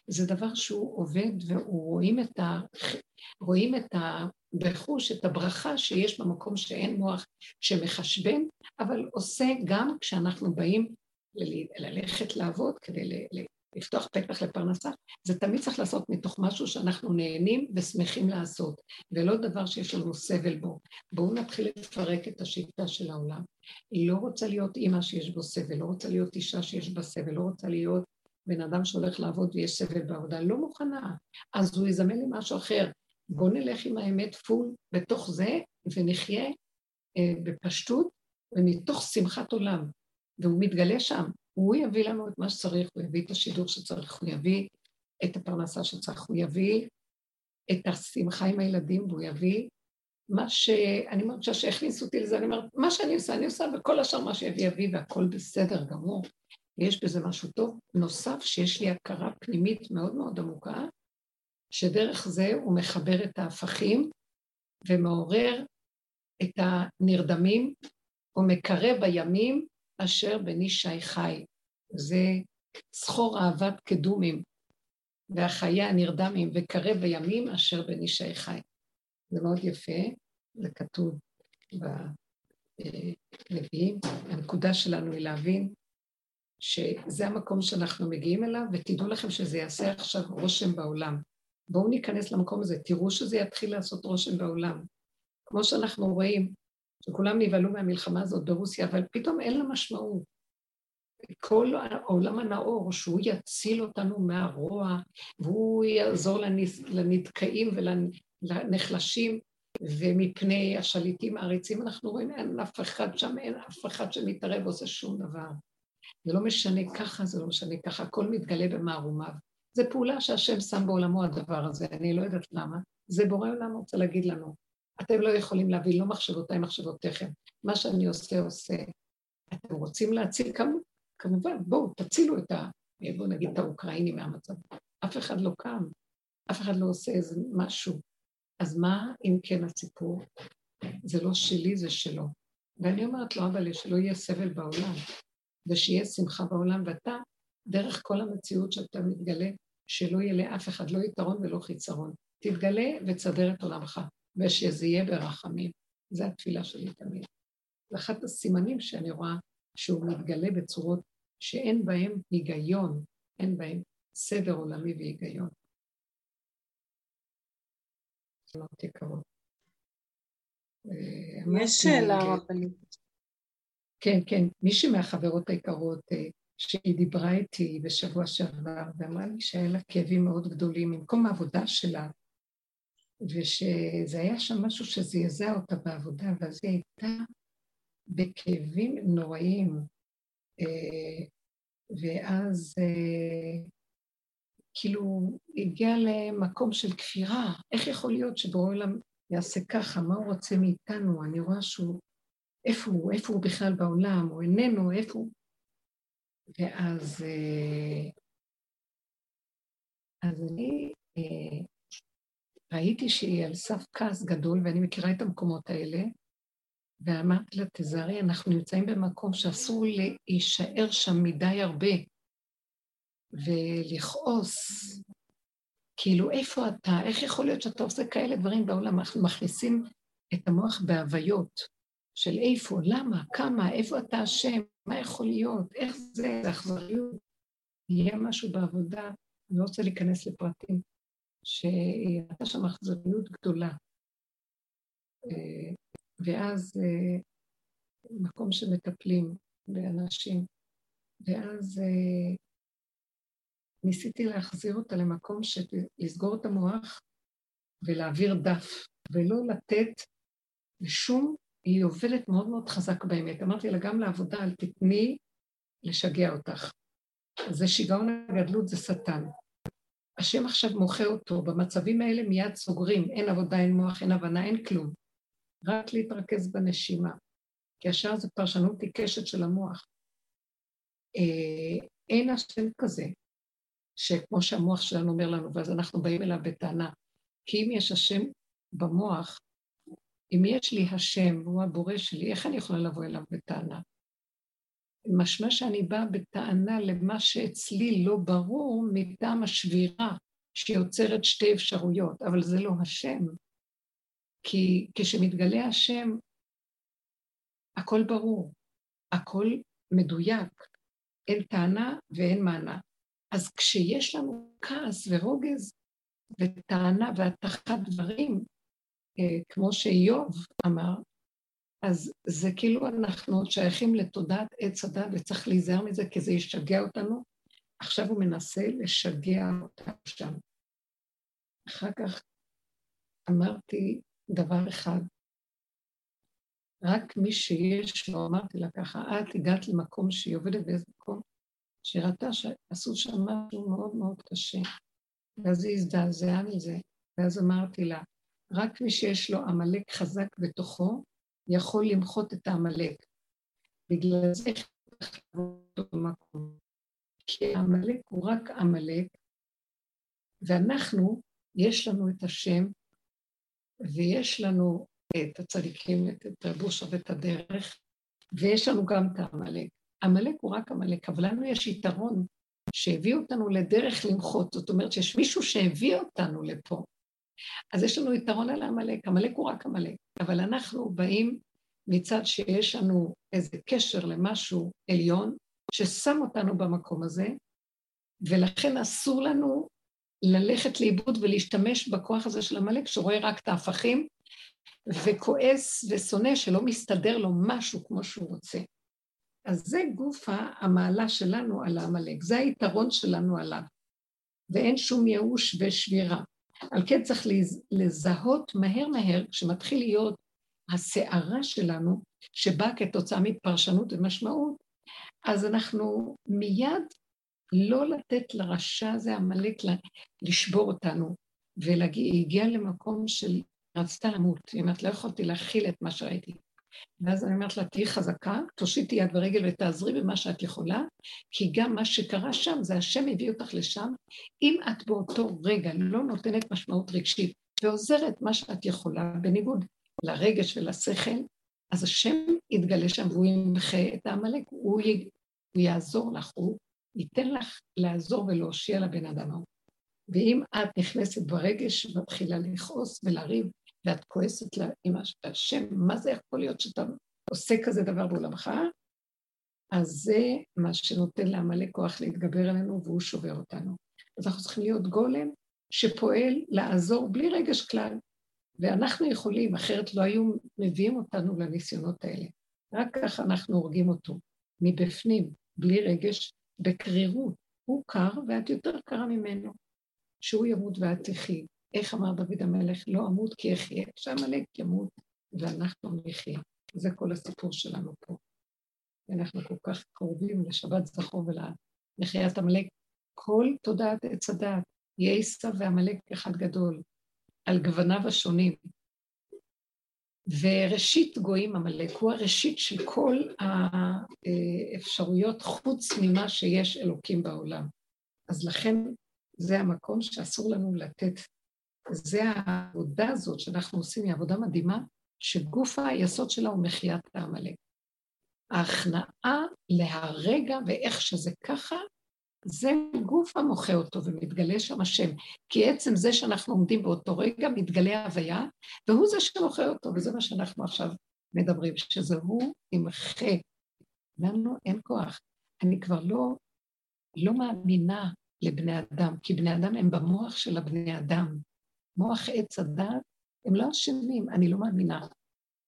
זה דבר שהוא עובד והוא רואים את ה... רואים את. בחוש את הברכה שיש במקום שאין מוח שמחשבן, אבל עושה גם כשאנחנו באים ללכת לעבוד כדי לפתוח פתח לפרנסה, זה תמיד צריך לעשות מתוך משהו שאנחנו נהנים ושמחים לעשות, ולא דבר שיש לנו סבל בו. בואו נתחיל לפרק את השיטה של העולם. היא לא רוצה להיות אימא שיש בו סבל, לא רוצה להיות אישה שיש בה סבל, לא רוצה להיות בן אדם שהולך לעבוד ויש סבל בעבודה, לא מוכנה. אז הוא יזמן לי משהו אחר. בואו נלך עם האמת פול בתוך זה, ונחיה אה, בפשטות ומתוך שמחת עולם. והוא מתגלה שם. הוא יביא לנו את מה שצריך, הוא יביא את השידור שצריך, הוא יביא את הפרנסה שצריך, הוא יביא את השמחה עם הילדים, והוא יביא מה שאני מרגישה שהכניסו אותי לזה, אני אומרת, מה שאני עושה, אני עושה, וכל השאר מה שיביא יביא, והכל בסדר גמור. ויש בזה משהו טוב. נוסף, שיש לי הכרה פנימית מאוד מאוד עמוקה, שדרך זה הוא מחבר את ההפכים ומעורר את הנרדמים, הוא מקרב בימים אשר בני שי חי. זה זכור אהבת קדומים, והחיי הנרדמים, וקרב בימים אשר בני שי חי. זה מאוד יפה, זה כתוב בנביאים. הנקודה שלנו היא להבין שזה המקום שאנחנו מגיעים אליו, ותדעו לכם שזה יעשה עכשיו רושם בעולם. בואו ניכנס למקום הזה, תראו שזה יתחיל לעשות רושם בעולם. כמו שאנחנו רואים, שכולם נבהלו מהמלחמה הזאת ברוסיה, אבל פתאום אין לה משמעות. כל העולם הנאור, שהוא יציל אותנו מהרוע, והוא יעזור לנדכאים ולנחלשים, ומפני השליטים העריצים, אנחנו רואים, אין אף אחד שם, אין אף אחד שמתערב ועושה שום דבר. זה לא משנה ככה, זה לא משנה ככה, הכל מתגלה במערומיו. זו פעולה שהשם שם בעולמו הדבר הזה, אני לא יודעת למה. זה בורא עולם רוצה להגיד לנו. אתם לא יכולים להביא לא מחשבותיי, מחשבותיכם. מה שאני עושה, עושה. אתם רוצים להציל כמובן, כמובן, בואו, תצילו את ה... בואו נגיד את האוקראינים מהמצב. אף אחד לא קם, אף אחד לא עושה איזה משהו. אז מה אם כן הסיפור? זה לא שלי, זה שלו. ואני אומרת לו, אבל שלא יהיה סבל בעולם, ושיהיה שמחה בעולם, ואתה, דרך כל המציאות שאתה מתגלה, שלא יהיה לאף אחד לא יתרון ולא חיצרון. תתגלה ותסדר את עולמך. ושזה יהיה ברחמים. זו התפילה שלי תמיד. זה אחד הסימנים שאני רואה שהוא מתגלה בצורות שאין בהם היגיון, אין בהם סדר עולמי והיגיון.
יש שאלה רבנית.
כן, כן. מישהי מהחברות היקרות אה, שהיא דיברה איתי בשבוע שעבר ואמרה לי שהיה לה כאבים מאוד גדולים ממקום העבודה שלה, ושזה היה שם משהו שזעזע אותה בעבודה, ואז היא הייתה בכאבים נוראים. אה, ואז אה, כאילו הגיעה למקום של כפירה. איך יכול להיות שבורא עולם יעשה ככה? מה הוא רוצה מאיתנו? אני רואה שהוא... איפה הוא? איפה הוא בכלל בעולם? הוא איננו? איפה הוא? ואז... אה, אז אני אה, ראיתי שהיא על סף כעס גדול, ואני מכירה את המקומות האלה, ואמרתי לה, תזהרי, אנחנו נמצאים במקום שאסור להישאר שם מדי הרבה, ולכעוס. כאילו, איפה אתה? איך יכול להיות שאתה עושה כאלה דברים בעולם? אנחנו מכניסים את המוח בהוויות של איפה, למה, כמה, איפה אתה אשם, מה יכול להיות, איך זה, זה אכזריות. יהיה משהו בעבודה, אני לא רוצה להיכנס לפרטים, שהייתה שם אכזריות גדולה. אה, ואז אה, מקום שמטפלים באנשים, ואז אה, ניסיתי להחזיר אותה למקום של את המוח ולהעביר דף, ולא לתת לשום, היא עובדת מאוד מאוד חזק באמת. אמרתי לה, גם לעבודה אל תתני לשגע אותך. זה שיגעון הגדלות, זה שטן. השם עכשיו מוחה אותו, במצבים האלה מיד סוגרים, אין עבודה, אין מוח, אין הבנה, אין כלום. רק להתרכז בנשימה, כי השאר זה פרשנות עיקשת של המוח. אה, אין השם כזה, שכמו שהמוח שלנו אומר לנו, ואז אנחנו באים אליו בטענה. כי אם יש השם במוח, אם יש לי השם והוא הבורא שלי, איך אני יכולה לבוא אליו בטענה? משמע שאני באה בטענה למה שאצלי לא ברור מטעם השבירה שיוצרת שתי אפשרויות, אבל זה לא השם. כי כשמתגלה השם, הכל ברור, הכל מדויק, אין טענה ואין מענה. אז כשיש לנו כעס ורוגז וטענה והטחת דברים, כמו שאיוב אמר, אז זה כאילו אנחנו שייכים לתודעת עץ הדת וצריך להיזהר מזה כי זה ישגע אותנו. עכשיו הוא מנסה לשגע אותנו שם. אחר כך אמרתי דבר אחד, רק מי שיש לו, אמרתי לה ככה, את הגעת למקום שהיא עובדת באיזה מקום, שהיא ראתה שעשו שם משהו מאוד מאוד קשה. ואז היא הזדעזעה מזה, ואז אמרתי לה, רק מי שיש לו עמלק חזק בתוכו, יכול למחות את העמלק. בגלל זה צריך לעבוד במקום. כי העמלק הוא רק עמלק, ואנחנו, יש לנו את השם, ויש לנו את הצדיקים, את רבושה ואת הדרך, ויש לנו גם את העמלק. עמלק הוא רק עמלק, אבל לנו יש יתרון שהביא אותנו לדרך למחות, זאת אומרת שיש מישהו שהביא אותנו לפה. אז יש לנו יתרון על העמלק, עמלק הוא רק עמלק, אבל אנחנו באים מצד שיש לנו איזה קשר למשהו עליון, ששם אותנו במקום הזה, ולכן אסור לנו ללכת לאיבוד ולהשתמש בכוח הזה של עמלק, שרואה רק את ההפכים, וכועס ושונא שלא מסתדר לו משהו כמו שהוא רוצה. אז זה גוף המעלה שלנו על העמלק, זה היתרון שלנו עליו, ואין שום ייאוש ושבירה. על כן צריך לזהות מהר מהר, כשמתחיל להיות הסערה שלנו, שבאה כתוצאה מפרשנות ומשמעות, אז אנחנו מיד לא לתת לרשע הזה, עמלק, לשבור אותנו, והיא הגיעה למקום של רצתה למות, היא אומרת, לא יכולתי להכיל את מה שראיתי. ואז אני אומרת לה, תהיי חזקה, תושיטי יד ורגל ותעזרי במה שאת יכולה, כי גם מה שקרה שם, זה השם הביא אותך לשם. אם את באותו רגע לא נותנת משמעות רגשית ועוזרת מה שאת יכולה, בניגוד לרגש ולשכל, אז השם יתגלה שם והוא ימחה את העמלק, הוא, י... הוא יעזור לך, הוא ייתן לך לעזור ולהושיע לבן אדם ההוא. ואם את נכנסת ברגש ומתחילה לכעוס ולריב, ואת כועסת לה עם השם, מה זה יכול להיות שאתה עושה כזה דבר בעולמך? אז זה מה שנותן לעמלק כוח להתגבר עלינו והוא שובר אותנו. אז אנחנו צריכים להיות גולם שפועל לעזור בלי רגש כלל. ואנחנו יכולים, אחרת לא היו מביאים אותנו לניסיונות האלה. רק ככה אנחנו הורגים אותו, מבפנים, בלי רגש, בקרירות. הוא קר ואת יותר קרה ממנו. שהוא ימות ואת תחי. איך אמר דוד המלך? לא אמות כי אחיה, שעמלק ימות ואנחנו נחיה. זה כל הסיפור שלנו פה. אנחנו כל כך קרובים לשבת זכור ולמחיית עמלק. כל תודעת עץ הדעת, יהיה עשיו ועמלק אחד גדול. על גווניו השונים. וראשית גויים עמלק הוא הראשית של כל האפשרויות חוץ ממה שיש אלוקים בעולם. אז לכן זה המקום שאסור לנו לתת. זה העבודה הזאת שאנחנו עושים, היא עבודה מדהימה, שגוף היסוד שלה הוא מחיית העמלק. ההכנעה להרגע ואיך שזה ככה, זה גוף המוחה אותו ומתגלה שם השם. כי עצם זה שאנחנו עומדים באותו רגע, מתגלה הוויה, והוא זה שמוחה אותו, וזה מה שאנחנו עכשיו מדברים, שזה הוא ימחה. לנו אין כוח. אני כבר לא, לא מאמינה לבני אדם, כי בני אדם הם במוח של הבני אדם. מוח עץ הדת, הם לא אשמים, אני לא מאמינה.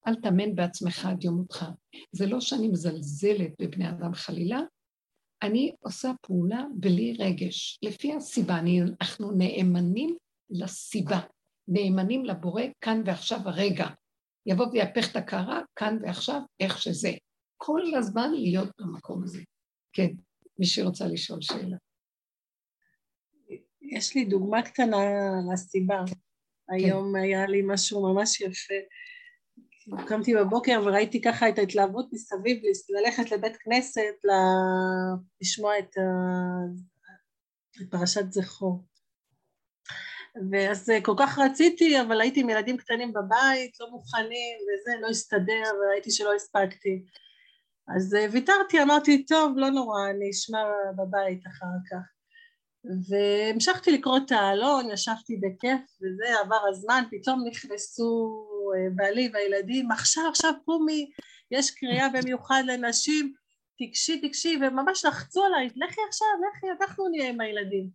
אל תאמן בעצמך עד יום מותך. זה לא שאני מזלזלת בבני אדם חלילה, אני עושה פעולה בלי רגש. לפי הסיבה, אני, אנחנו נאמנים לסיבה, נאמנים לבורא כאן ועכשיו הרגע. יבוא ויהפך את הקערה כאן ועכשיו, איך שזה. כל הזמן להיות במקום הזה. כן, מי שרוצה לשאול שאלה.
יש לי דוגמה קטנה לסיבה. כן. היום היה לי משהו ממש יפה. קמתי בבוקר וראיתי ככה את ההתלהבות מסביב, ללכת לבית כנסת, לשמוע את, את פרשת זכור. ואז כל כך רציתי, אבל הייתי עם ילדים קטנים בבית, לא מוכנים, וזה לא הסתדר, וראיתי שלא הספקתי. אז ויתרתי, אמרתי, טוב, לא נורא, אני אשמע בבית אחר כך. והמשכתי לקרוא את העלון, ישבתי בכיף וזה, עבר הזמן, פתאום נכנסו אה, בעלי והילדים, עכשיו, עכשיו קומי, יש קריאה במיוחד לנשים, תיגשי, תיגשי, וממש לחצו עליי, לכי עכשיו, לכי, אנחנו נהיה עם הילדים.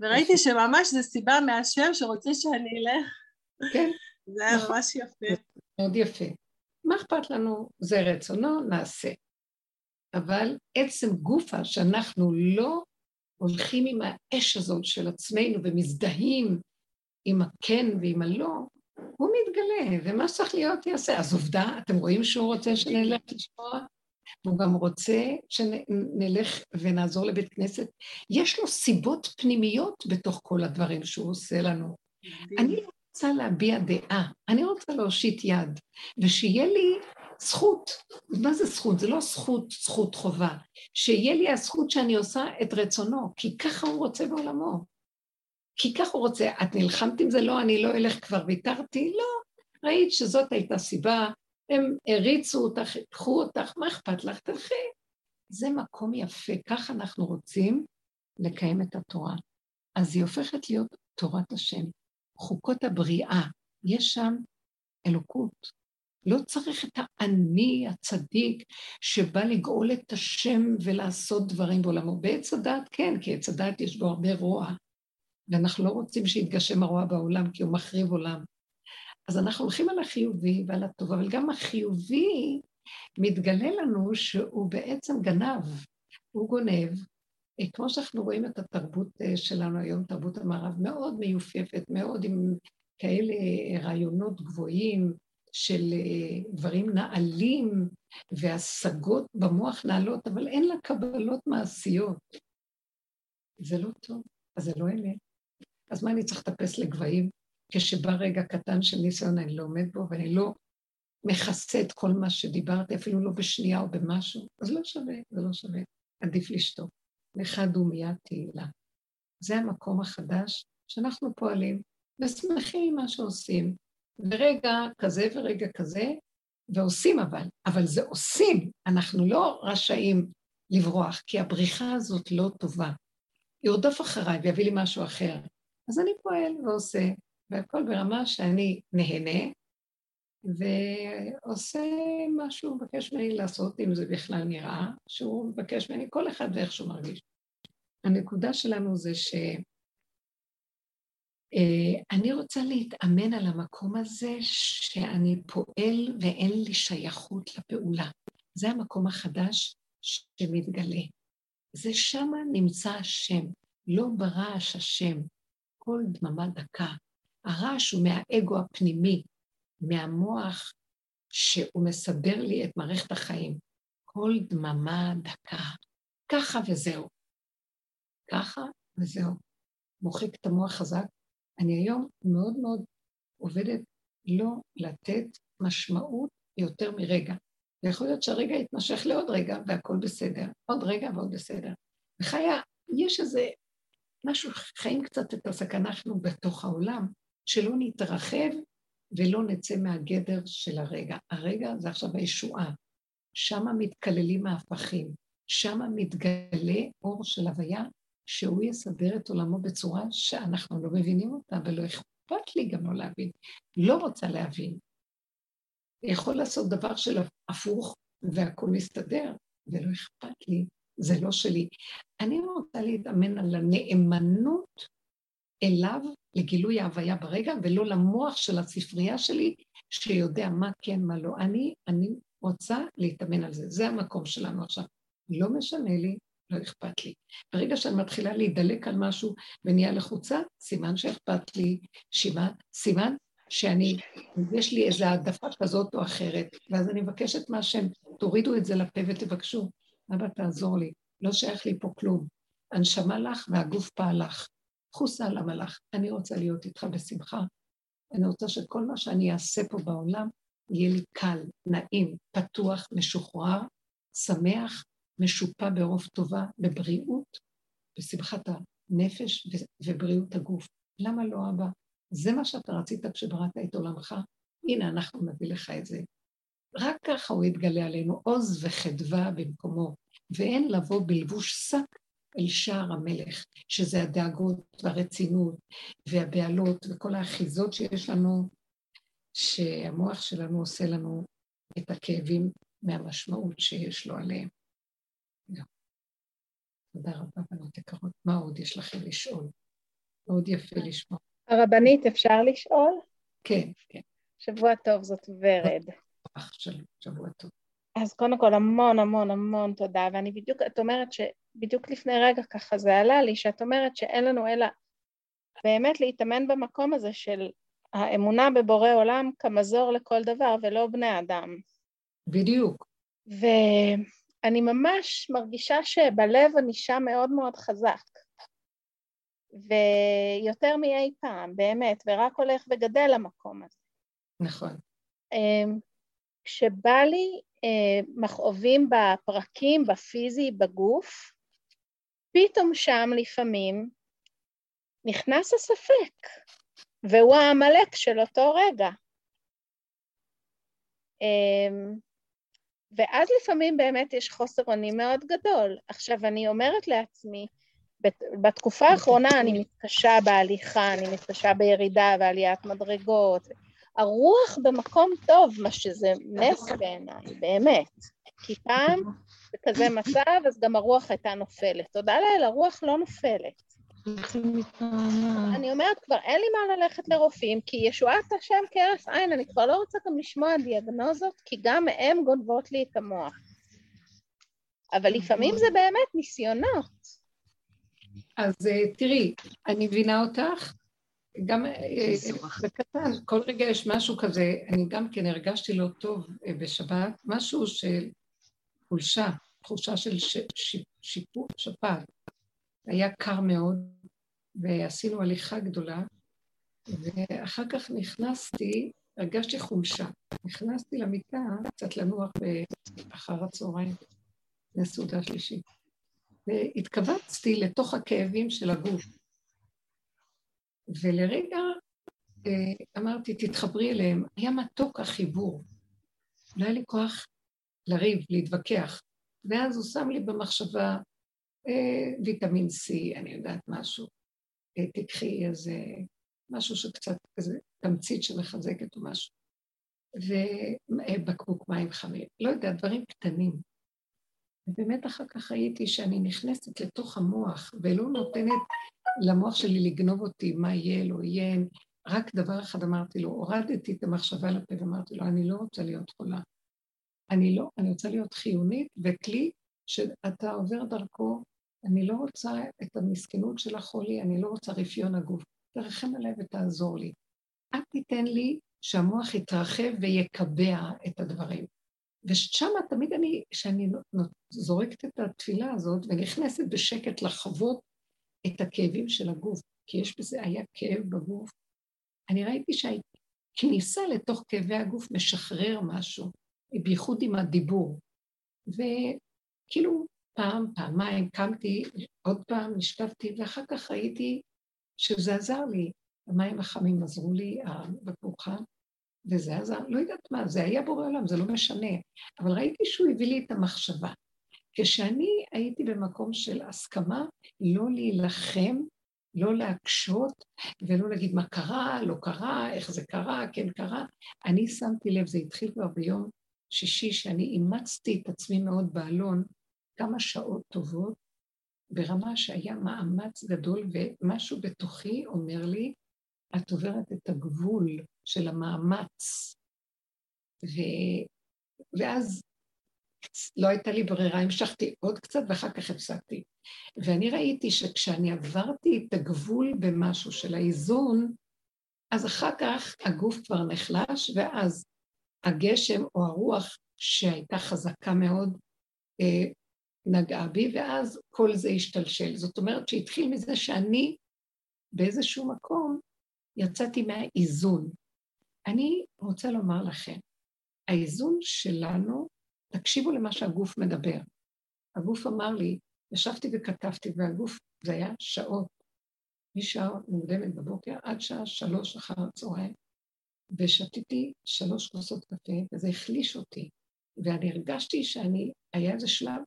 וראיתי שממש זו סיבה מהשם שרוצה שאני אלך. כן. זה היה נכון. ממש יפה.
מאוד יפה. מה אכפת לנו? זה רצונו, נעשה. אבל עצם גופה שאנחנו לא הולכים עם האש הזאת של עצמנו ומזדהים עם הכן ועם הלא, הוא מתגלה, ומה שצריך להיות יעשה. אז עובדה, אתם רואים שהוא רוצה שנלך לשמוע? והוא גם רוצה שנלך ונעזור לבית כנסת. יש לו סיבות פנימיות בתוך כל הדברים שהוא עושה לנו. אני רוצה להביע דעה, אני רוצה להושיט יד, ושיהיה לי זכות. מה זה זכות? זה לא זכות, זכות חובה. שיהיה לי הזכות שאני עושה את רצונו, כי ככה הוא רוצה בעולמו. כי ככה הוא רוצה. את נלחמת עם זה? לא, אני לא אלך, כבר ויתרתי? לא. ראית שזאת הייתה סיבה, הם הריצו אותך, קחו אותך, מה אכפת לך? תלכי. זה מקום יפה, ככה אנחנו רוצים לקיים את התורה. אז היא הופכת להיות תורת השם. חוקות הבריאה, יש שם אלוקות. לא צריך את האני הצדיק שבא לגאול את השם ולעשות דברים בעולמו. בעץ הדת כן, כי עץ הדת יש בו הרבה רוע, ואנחנו לא רוצים שיתגשם הרוע בעולם, כי הוא מחריב עולם. אז אנחנו הולכים על החיובי ועל הטוב, אבל גם החיובי מתגלה לנו שהוא בעצם גנב, הוא גונב. אה, כמו שאנחנו רואים את התרבות אה, שלנו היום, תרבות המערב, מאוד מיופייפת, מאוד עם כאלה רעיונות גבוהים, של אה, דברים נעלים והשגות במוח נעלות, אבל אין לה קבלות מעשיות. זה לא טוב, אז זה לא אמת. אז מה אני צריך לטפס לגבהים כשבא רגע קטן של ניסיון אני לא עומד בו ואני לא מכסה את כל מה שדיברתי, אפילו לא בשנייה או במשהו, אז לא שווה, זה לא שווה. עדיף לשתוק. לך דומיית תהילה. זה המקום החדש שאנחנו פועלים ושמחים עם מה שעושים, ורגע כזה ורגע כזה, ועושים אבל, אבל זה עושים, אנחנו לא רשאים לברוח, כי הבריחה הזאת לא טובה. ירדוף אחריי ויביא לי משהו אחר. אז אני פועל ועושה, והכל ברמה שאני נהנה, ועושה מה שהוא מבקש ממני לעשות, אם זה בכלל נראה, שהוא מבקש ממני, כל אחד ואיך שהוא מרגיש. הנקודה שלנו זה ש... אה, אני רוצה להתאמן על המקום הזה שאני פועל ואין לי שייכות לפעולה. זה המקום החדש שמתגלה. זה שמה נמצא השם, לא ברעש השם, כל דממה דקה. הרעש הוא מהאגו הפנימי, מהמוח שהוא מסדר לי את מערכת החיים. כל דממה דקה. ככה וזהו. ככה וזהו. מוחק את המוח חזק, אני היום מאוד מאוד עובדת לא לתת משמעות יותר מרגע. ויכול להיות שהרגע יתמשך לעוד רגע והכל בסדר, עוד רגע ועוד בסדר. וחיה, יש איזה משהו, חיים קצת את הסכנה, אנחנו בתוך העולם, שלא נתרחב ולא נצא מהגדר של הרגע. הרגע זה עכשיו הישועה. שם מתקללים ההפכים, שם מתגלה אור של הוויה, שהוא יסדר את עולמו בצורה שאנחנו לא מבינים אותה, ולא אכפת לי גם לא להבין. לא רוצה להבין. יכול לעשות דבר של הפוך, והכול מסתדר, ולא אכפת לי, זה לא שלי. אני רוצה להתאמן על הנאמנות אליו, לגילוי ההוויה ברגע, ולא למוח של הספרייה שלי, שיודע מה כן, מה לא. אני, אני רוצה להתאמן על זה. זה המקום שלנו עכשיו. לא משנה לי, לא אכפת לי. ברגע שאני מתחילה להידלק על משהו ונהיה לחוצה, סימן שאכפת לי, שימה, סימן שאני, יש לי איזו העדפה כזאת או אחרת, ואז אני מבקשת מהשם, תורידו את זה לפה ותבקשו. אבא, תעזור לי, לא שייך לי פה כלום. הנשמה לך והגוף פעל לך. חוסה על המלאך, אני רוצה להיות איתך בשמחה. אני רוצה שכל מה שאני אעשה פה בעולם יהיה לי קל, נעים, פתוח, משוחרר, שמח, משופע ברוב טובה, בבריאות, בשמחת הנפש ובריאות הגוף. למה לא, אבא? זה מה שאתה רצית כשבראת את עולמך? הנה, אנחנו נביא לך את זה. רק ככה הוא יתגלה עלינו, עוז וחדווה במקומו, ואין לבוא בלבוש שק אל שער המלך, שזה הדאגות והרצינות והבהלות וכל האחיזות שיש לנו, שהמוח שלנו עושה לנו את הכאבים מהמשמעות שיש לו עליהם. תודה רבה, בנות יקרות. מה עוד יש לכם לשאול? מאוד יפה לשמוע.
הרבנית, אפשר לשאול?
כן, כן.
שבוע טוב, זאת ורד.
שבוע טוב.
אז קודם כל המון המון המון תודה, ואני בדיוק, את אומרת שבדיוק לפני רגע ככה זה עלה לי, שאת אומרת שאין לנו אלא באמת להתאמן במקום הזה של האמונה בבורא עולם כמזור לכל דבר ולא בני אדם.
בדיוק.
ואני ממש מרגישה שבלב אני שם מאוד מאוד חזק. ויותר מאי פעם, באמת, ורק הולך וגדל המקום הזה.
נכון.
אמ, כשבא לי אה, מכאובים בפרקים, בפיזי, בגוף, פתאום שם לפעמים נכנס הספק, והוא העמלק של אותו רגע. ואז לפעמים באמת יש חוסר אונים מאוד גדול. עכשיו, אני אומרת לעצמי, בתקופה האחרונה אני מתקשה בהליכה, אני מתקשה בירידה ועליית מדרגות. הרוח במקום טוב, מה שזה נס בעיניי, באמת. כי פעם, בכזה מצב, אז גם הרוח הייתה נופלת. תודה לאל, הרוח לא נופלת. אני אומרת, כבר אין לי מה ללכת לרופאים, כי ישועת השם כהרף עין, אני כבר לא רוצה גם לשמוע דיאגנוזות, כי גם הם גונבות לי את המוח. אבל לפעמים זה באמת ניסיונות.
אז אה, תראי, אני מבינה אותך, גם אה, בקטן, כל רגע יש משהו כזה, אני גם כן הרגשתי לא טוב אה, בשבת, משהו של חולשה, תחושה של שיפור, שפעת. היה קר מאוד, ועשינו הליכה גדולה, ואחר כך נכנסתי, הרגשתי חולשה. נכנסתי למיטה קצת לנוח אחר הצהריים, לסעודה שלישית. והתכווצתי לתוך הכאבים של הגוף. ולרגע אה, אמרתי, תתחברי אליהם. היה מתוק החיבור. לא היה לי כוח לריב, להתווכח. ואז הוא שם לי במחשבה ויטמין C, אני יודעת משהו. אה, תקחי איזה משהו שקצת כזה, תמצית שמחזקת או משהו. ובקבוק מים חמים. לא יודע, דברים קטנים. ובאמת אחר כך ראיתי שאני נכנסת לתוך המוח ולא נותנת למוח שלי לגנוב אותי, מה יהיה, לא יהיה. רק דבר אחד אמרתי לו, הורדתי את המחשבה לפה ואמרתי לו, אני לא רוצה להיות חולה. אני לא, אני רוצה להיות חיונית וכלי שאתה עובר דרכו, אני לא רוצה את המסכנות של החולי, אני לא רוצה רפיון הגוף. תרחם עליי ותעזור לי. אל תיתן לי שהמוח יתרחב ויקבע את הדברים. ושם תמיד אני, כשאני זורקת את התפילה הזאת ונכנסת בשקט לחוות את הכאבים של הגוף, כי יש בזה, היה כאב בגוף, אני ראיתי שהכניסה לתוך כאבי הגוף משחרר משהו, בייחוד עם הדיבור. וכאילו פעם, פעמיים, קמתי, עוד פעם, נשכבתי, ואחר כך ראיתי שזה עזר לי. המים החמים עזרו לי, הבקבוק חם, וזה עזר, לא יודעת מה, זה היה בורא עולם, זה לא משנה. אבל ראיתי שהוא הביא לי את המחשבה. כשאני הייתי במקום של הסכמה לא להילחם, לא להקשות ולא להגיד מה קרה, לא קרה, איך זה קרה, כן קרה, אני שמתי לב, זה התחיל כבר ביום שישי, שאני אימצתי את עצמי מאוד באלון כמה שעות טובות, ברמה שהיה מאמץ גדול, ומשהו בתוכי אומר לי, את עוברת את הגבול של המאמץ. ו... ואז לא הייתה לי ברירה, המשכתי עוד קצת ואחר כך הפסקתי. ואני ראיתי שכשאני עברתי את הגבול במשהו של האיזון, אז אחר כך הגוף כבר נחלש, ואז הגשם או הרוח שהייתה חזקה מאוד אה, נגעה בי, ואז כל זה השתלשל. זאת אומרת שהתחיל מזה שאני באיזשהו מקום יצאתי מהאיזון. אני רוצה לומר לכם, האיזון שלנו, תקשיבו למה שהגוף מדבר. הגוף אמר לי, ישבתי וכתבתי, והגוף, זה היה שעות, משעה מוקדמת בבוקר עד שעה שלוש אחר הצהריים, ושתיתי שלוש כוסות קפה, וזה החליש אותי. ואני הרגשתי שאני, היה איזה שלב,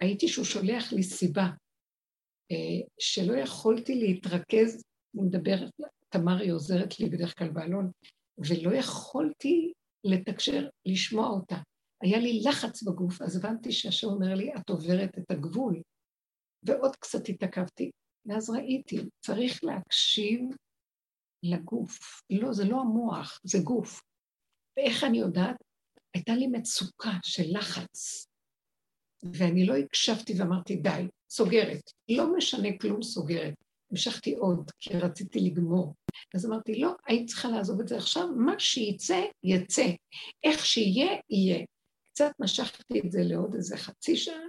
הייתי שהוא שולח לי סיבה, אה, שלא יכולתי להתרכז, אני מדברת, תמר היא עוזרת לי בדרך כלל באלון, ולא יכולתי לתקשר, לשמוע אותה. היה לי לחץ בגוף, אז הבנתי שהשם אומר לי, את עוברת את הגבול. ועוד קצת התעכבתי, ואז ראיתי, צריך להקשיב לגוף. לא, זה לא המוח, זה גוף. ואיך אני יודעת? הייתה לי מצוקה של לחץ, ואני לא הקשבתי ואמרתי, די, סוגרת. לא משנה כלום, סוגרת. המשכתי עוד, כי רציתי לגמור. אז אמרתי, לא, היית צריכה לעזוב את זה עכשיו, מה שיצא, יצא. איך שיהיה, יהיה. קצת משכתי את זה לעוד איזה חצי שעה,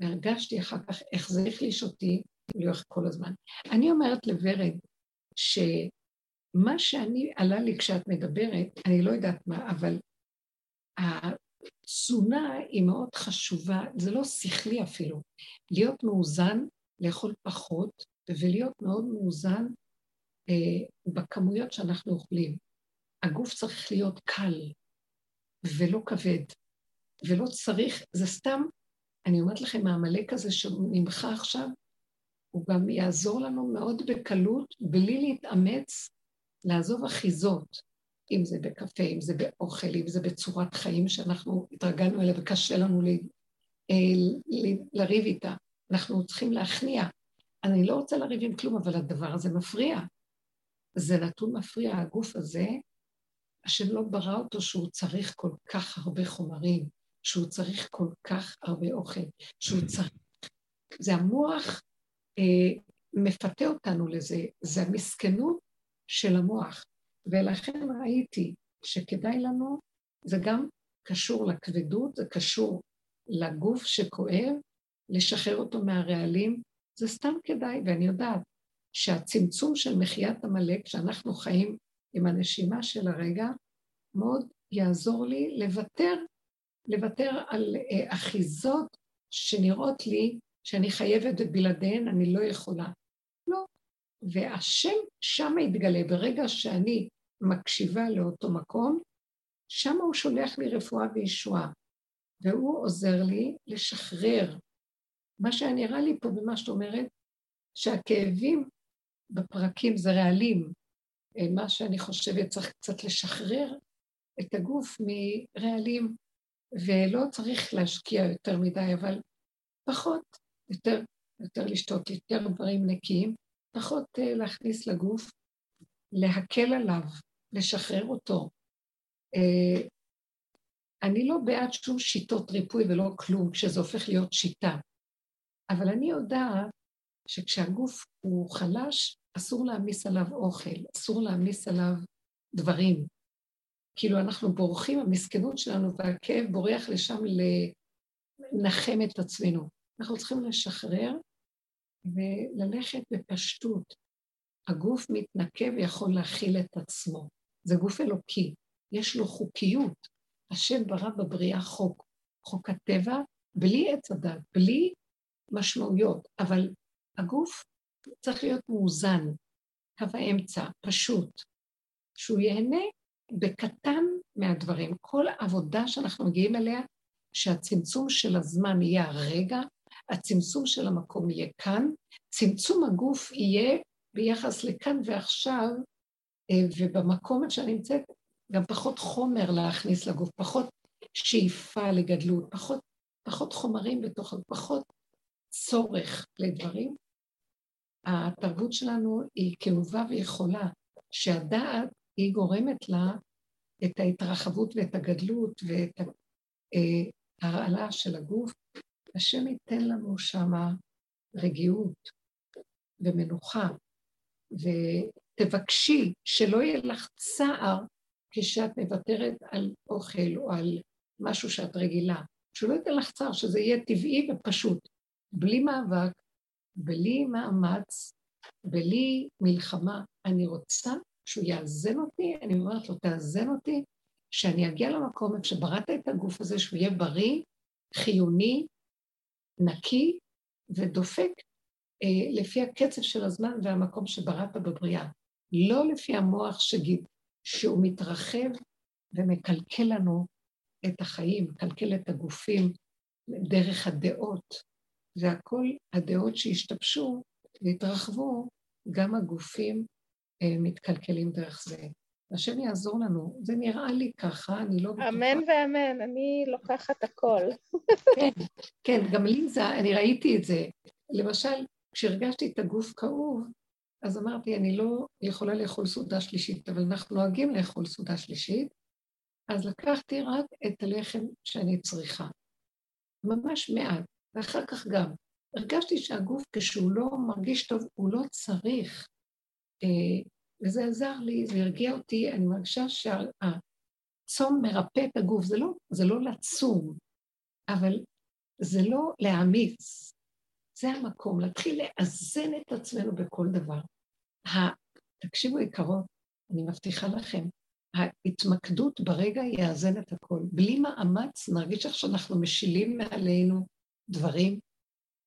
והרגשתי אחר כך איך זה החליש אותי לאורך כל הזמן. אני אומרת לוורד, שמה שאני, עלה לי כשאת מדברת, אני לא יודעת מה, אבל התזונה היא מאוד חשובה, זה לא שכלי אפילו. להיות מאוזן, לאכול פחות, ולהיות מאוד מאוזן אה, בכמויות שאנחנו אוכלים. הגוף צריך להיות קל ולא כבד, ולא צריך, זה סתם, אני אומרת לכם, העמלק הזה שנמחה עכשיו, הוא גם יעזור לנו מאוד בקלות, בלי להתאמץ, לעזוב אחיזות. אם זה בקפה, אם זה באוכל, אם זה בצורת חיים שאנחנו התרגלנו אליה וקשה לנו ל, אה, לריב איתה. אנחנו צריכים להכניע. אני לא רוצה לריב עם כלום, אבל הדבר הזה מפריע. זה נתון מפריע, הגוף הזה, השם לא ברא אותו שהוא צריך כל כך הרבה חומרים, שהוא צריך כל כך הרבה אוכל, שהוא צריך... זה המוח אה, מפתה אותנו לזה, זה המסכנות של המוח. ולכן ראיתי שכדאי לנו, זה גם קשור לכבדות, זה קשור לגוף שכואב, לשחרר אותו מהרעלים, זה סתם כדאי, ואני יודעת שהצמצום של מחיית עמלק, שאנחנו חיים עם הנשימה של הרגע, מאוד יעזור לי לוותר, לוותר על אה, אחיזות שנראות לי שאני חייבת ובלעדיהן אני לא יכולה. לא. והשם שם יתגלה, ברגע שאני מקשיבה לאותו מקום, שם הוא שולח לי רפואה וישועה, והוא עוזר לי לשחרר. מה שנראה לי פה במה שאת אומרת, שהכאבים בפרקים זה רעלים. מה שאני חושבת, צריך קצת לשחרר את הגוף מרעלים, ולא צריך להשקיע יותר מדי, אבל פחות, יותר, יותר לשתות, יותר דברים נקיים, פחות אה, להכניס לגוף, להקל עליו, לשחרר אותו. אה, אני לא בעד שום שיטות ריפוי ולא כלום, כשזה הופך להיות שיטה. אבל אני יודעת שכשהגוף הוא חלש, אסור להעמיס עליו אוכל, אסור להעמיס עליו דברים. כאילו אנחנו בורחים, המסכנות שלנו והכאב בורח לשם לנחם את עצמנו. אנחנו צריכים לשחרר וללכת בפשטות. הגוף מתנקה ויכול להכיל את עצמו. זה גוף אלוקי, יש לו חוקיות. השם ברא בבריאה חוק, חוק הטבע בלי עץ הדת, בלי משמעויות, אבל הגוף צריך להיות מאוזן, קו האמצע, פשוט, שהוא ייהנה בקטן מהדברים. כל עבודה שאנחנו מגיעים אליה, שהצמצום של הזמן יהיה הרגע, הצמצום של המקום יהיה כאן, צמצום הגוף יהיה ביחס לכאן ועכשיו, אה, ובמקום שאני נמצאת, גם פחות חומר להכניס לגוף, פחות שאיפה לגדלות, פחות, פחות חומרים בתוך, פחות צורך לדברים. התרבות שלנו היא כאובה ויכולה, שהדעת היא גורמת לה את ההתרחבות ואת הגדלות ואת אה, ההרעלה של הגוף. השם ייתן לנו שמה רגיעות ומנוחה, ותבקשי שלא יהיה לך צער כשאת מוותרת על אוכל או על משהו שאת רגילה. שלא ייתן לך צער, שזה יהיה טבעי ופשוט, בלי מאבק, בלי מאמץ, בלי מלחמה. אני רוצה שהוא יאזן אותי, אני אומרת לו, תאזן אותי, שאני אגיע למקום איפה שבראת את הגוף הזה, שהוא יהיה בריא, חיוני, נקי ודופק לפי הקצב של הזמן והמקום שבראת בבריאה. לא לפי המוח שגיד, שהוא מתרחב ומקלקל לנו את החיים, מקלקל את הגופים דרך הדעות. והכל הדעות שהשתבשו והתרחבו, גם הגופים אה, מתקלקלים דרך זה. השם יעזור לנו. זה נראה לי ככה, אני לא
בטוחה. אמן ואמן, אני לוקחת הכל.
כן, כן, גם לי זה, אני ראיתי את זה. למשל, כשהרגשתי את הגוף כאוב, אז אמרתי, אני לא יכולה לאכול סעודה שלישית, אבל אנחנו נוהגים לאכול סעודה שלישית, אז לקחתי רק את הלחם שאני צריכה. ממש מעט, ואחר כך גם. הרגשתי שהגוף, כשהוא לא מרגיש טוב, הוא לא צריך. אה, וזה עזר לי, זה הרגיע אותי, אני מרגישה שהצום מרפא את הגוף, זה לא, זה לא לצום, אבל זה לא להעמיס, זה המקום, להתחיל לאזן את עצמנו בכל דבר. תקשיבו יקרות, אני מבטיחה לכם, ההתמקדות ברגע יאזן את הכל. בלי מאמץ נרגיש איך שאנחנו משילים מעלינו דברים.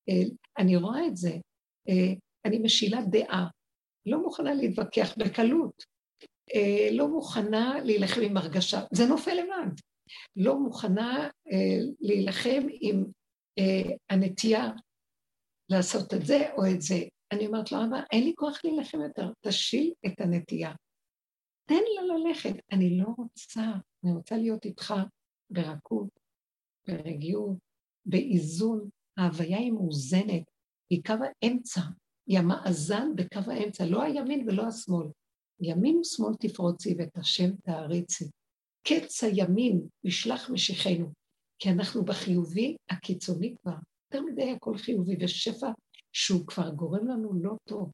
אה, אני רואה את זה. אה, אני משילה דעה, לא מוכנה להתווכח בקלות, אה, לא מוכנה להילחם עם הרגשה, זה נופל לבד. לא מוכנה להילחם עם הנטייה לעשות את זה או את זה. אני אומרת לו, אבא, אין לי כוח להילחם יותר, תשיל את הנטייה. תן לה ללכת. אני לא רוצה, אני רוצה להיות איתך ברכות, ברגיעות, באיזון. ההוויה היא מאוזנת, היא קו האמצע, היא המאזן בקו האמצע, לא הימין ולא השמאל. ימין ושמאל תפרוצי ואת השם תעריצי. קץ הימין ישלח משיחנו, כי אנחנו בחיובי הקיצוני כבר. יותר מדי הכל חיובי, ושפע שהוא כבר גורם לנו לא טוב.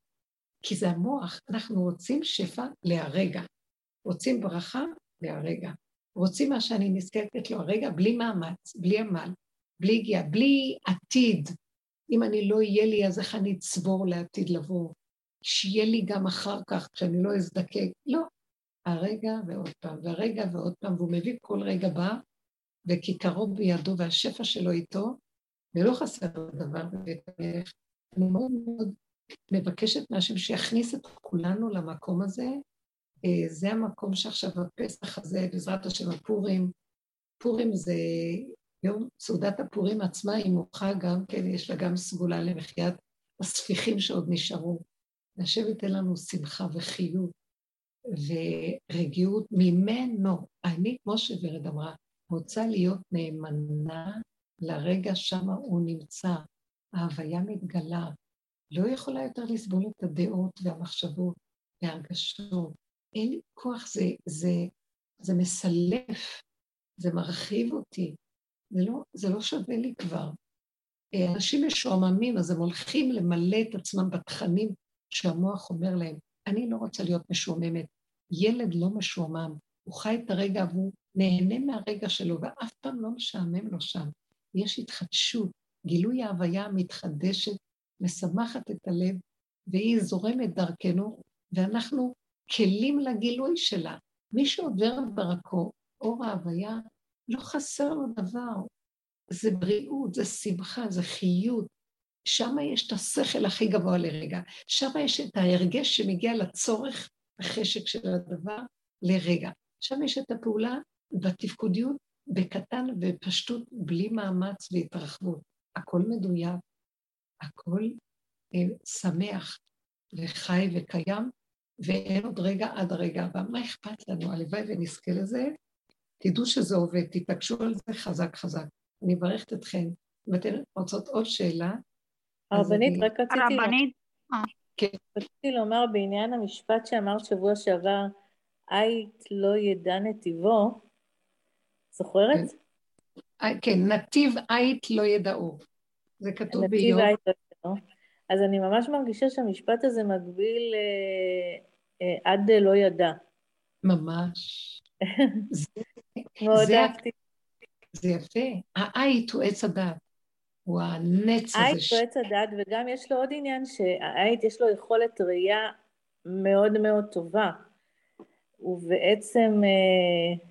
כי זה המוח, אנחנו רוצים שפע להרגע. רוצים ברכה להרגע. רוצים מה שאני נזקקת לו הרגע, בלי מאמץ, בלי עמל, בלי הגיעה, בלי עתיד. אם אני לא אהיה לי, אז איך אני אצבור לעתיד לבוא? שיהיה לי גם אחר כך, כשאני לא אזדקק. לא. הרגע ועוד פעם, והרגע ועוד פעם, והוא מביא כל רגע בא, וכיכרו בידו והשפע שלו איתו, ולא חסר דבר בבית המלך. אני מאוד מאוד מבקשת מהשם שיכניס את כולנו למקום הזה. אה, זה המקום שעכשיו הפסח הזה, בעזרת השם הפורים, פורים זה יום סעודת הפורים עצמה היא מוחה גם כן, יש לה גם סגולה למחיית הספיחים שעוד נשארו. והשם ייתן לנו שמחה וחיות ורגיעות ממנו. אני, כמו שוורד אמרה, רוצה להיות נאמנה לרגע שמה הוא נמצא. ההוויה מתגלה. לא יכולה יותר לסבול את הדעות והמחשבות והרגשות. אין לי כוח, זה, זה, זה מסלף, זה מרחיב אותי. זה לא, זה לא שווה לי כבר. אה, אנשים משועממים, אז הם הולכים למלא את עצמם בתכנים שהמוח אומר להם. אני לא רוצה להיות משועממת. ילד לא משועמם, הוא חי את הרגע והוא נהנה מהרגע שלו, ואף פעם לא משעמם לו שם. יש התחדשות, גילוי ההוויה המתחדשת, משמחת את הלב, והיא זורמת דרכנו, ואנחנו כלים לגילוי שלה. מי שעובר דרכו, אור ההוויה, לא חסר לו דבר. זה בריאות, זה שמחה, זה חיות. שם יש את השכל הכי גבוה לרגע. שם יש את ההרגש שמגיע לצורך, החשק של הדבר, לרגע. שם יש את הפעולה בתפקודיות, בקטן ובפשטות, בלי מאמץ והתרחבות. הכל מדויק, הכל אה, שמח וחי וקיים, ואין עוד רגע עד הרגע הבא. מה אכפת לנו? הלוואי ונזכה לזה. תדעו שזה עובד, תתעקשו על זה חזק חזק. אני מברכת אתכן. אם אתן רוצות עוד שאלה,
הרבנית, רק רציתי...
הרבנית,
כן.
רציתי לומר בעניין המשפט שאמרת שבוע שעבר, עית לא ידע נתיבו, זוכרת?
אה, כן, נתיב עית לא ידעו. זה כתוב באיוב.
לא. אז אני ממש מרגישה שהמשפט הזה מקביל אה, אה, עד לא ידע.
ממש. זה,
מאוד
זה-
אהבתי.
זה יפה. העית הוא עץ הדת. הוא הנץ הזה. ש-
הוא עץ הדת, וגם יש לו עוד עניין שהעית יש לו יכולת ראייה מאוד מאוד טובה. ובעצם אה,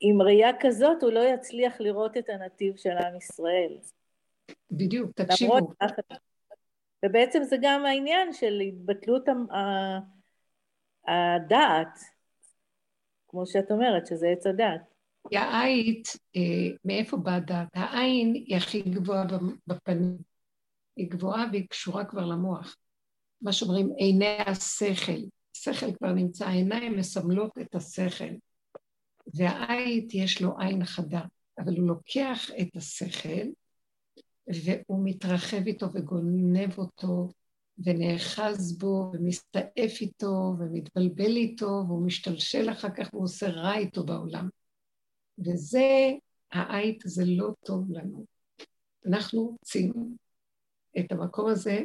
עם ראייה כזאת הוא לא יצליח לראות את הנתיב של עם ישראל.
בדיוק, תקשיבו.
ובעצם זה גם העניין של התבטלות הדעת, כמו שאת אומרת, שזה עץ הדעת.
העית, אה, מאיפה באה הדת? העין היא הכי גבוהה בפ- בפנים. היא גבוהה והיא קשורה כבר למוח. מה שאומרים עיני השכל. שכל כבר נמצא, העיניים מסמלות את השכל. והעית יש לו עין חדה, אבל הוא לוקח את השכל והוא מתרחב איתו וגונב אותו ונאחז בו ומסתעף איתו ומתבלבל איתו והוא משתלשל אחר כך והוא עושה רע איתו בעולם. וזה, העית הזה לא טוב לנו. אנחנו רוצים את המקום הזה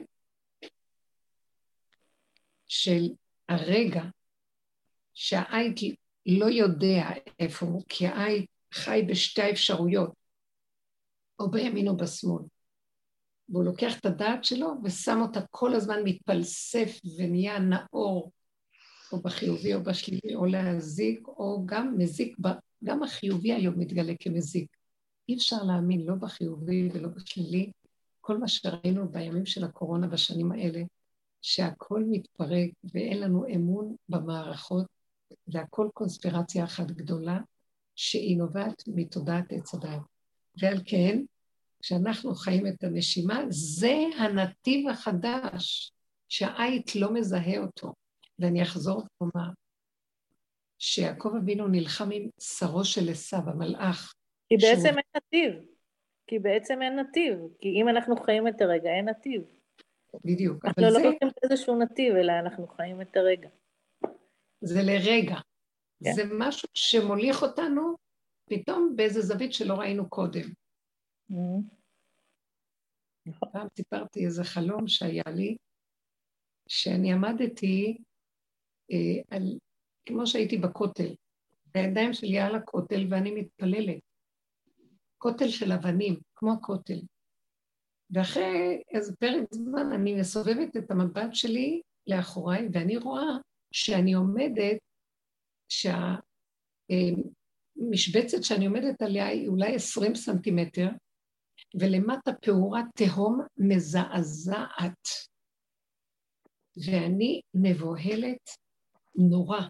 של הרגע שהעית לא יודע איפה הוא, כי העית חי בשתי האפשרויות, או בימין או בשמאל. והוא לוקח את הדעת שלו ושם אותה כל הזמן מתפלסף ונהיה נאור, או בחיובי או בשלילי, או להזיק, או גם מזיק, גם החיובי היום מתגלה כמזיק. אי אפשר להאמין, לא בחיובי ולא בשלילי, כל מה שראינו בימים של הקורונה בשנים האלה, שהכל מתפרק ואין לנו אמון במערכות, והכל קונספירציה אחת גדולה, שהיא נובעת מתודעת עץ הדת. ועל כן, כשאנחנו חיים את הנשימה, זה הנתיב החדש, שהעית לא מזהה אותו. ואני אחזור ואומר, שיעקב אבינו נלחם עם שרו של עשו, המלאך.
כי
שהוא-
בעצם אין נתיב. כי בעצם אין נתיב. כי אם אנחנו חיים את הרגע, אין נתיב.
בדיוק.
אנחנו לא
זה,
הולכים לאיזשהו נתיב, אלא אנחנו חיים את הרגע.
זה לרגע.
כן.
זה משהו שמוליך אותנו פתאום באיזה זווית שלא ראינו קודם.
Mhm. נכון.
פעם סיפרתי איזה חלום שהיה לי, שאני עמדתי אה, על, כמו שהייתי בכותל, הידיים שלי על הכותל ואני מתפללת. כותל של אבנים, כמו הכותל. ואחרי איזה פרק זמן אני מסובבת את המבט שלי לאחוריי, ואני רואה שאני עומדת, שהמשבצת שאני עומדת עליה היא אולי 20 סנטימטר, ולמטה פעורה תהום מזעזעת. ואני מבוהלת נורא,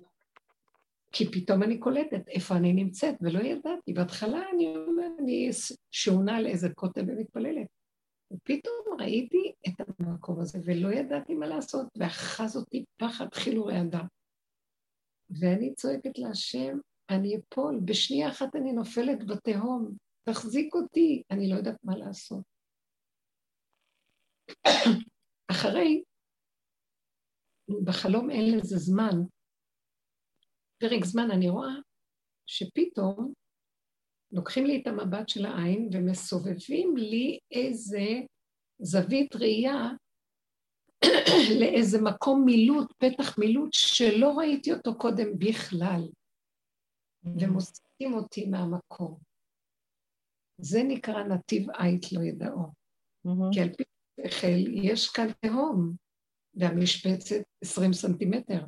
כי פתאום אני קולטת איפה אני נמצאת, ולא ידעתי. בהתחלה אני אני שעונה על איזה כותל ומתפללת. ופתאום ראיתי את המקום הזה, ולא ידעתי מה לעשות, ואחז אותי פחד חילו רעדה. ואני צועקת להשם, אני אפול, בשנייה אחת אני נופלת בתהום, תחזיק אותי, אני לא יודעת מה לעשות. אחרי, בחלום אין לזה זמן, פרק זמן אני רואה שפתאום לוקחים לי את המבט של העין ומסובבים לי איזה זווית ראייה לאיזה מקום מילוט, פתח מילוט, שלא ראיתי אותו קודם בכלל, ומוסיפים אותי מהמקום. זה נקרא נתיב עית לא ידעו.
Mhm.
כי על פי שכל יש כאן תהום, והמשבצת 20 סנטימטר.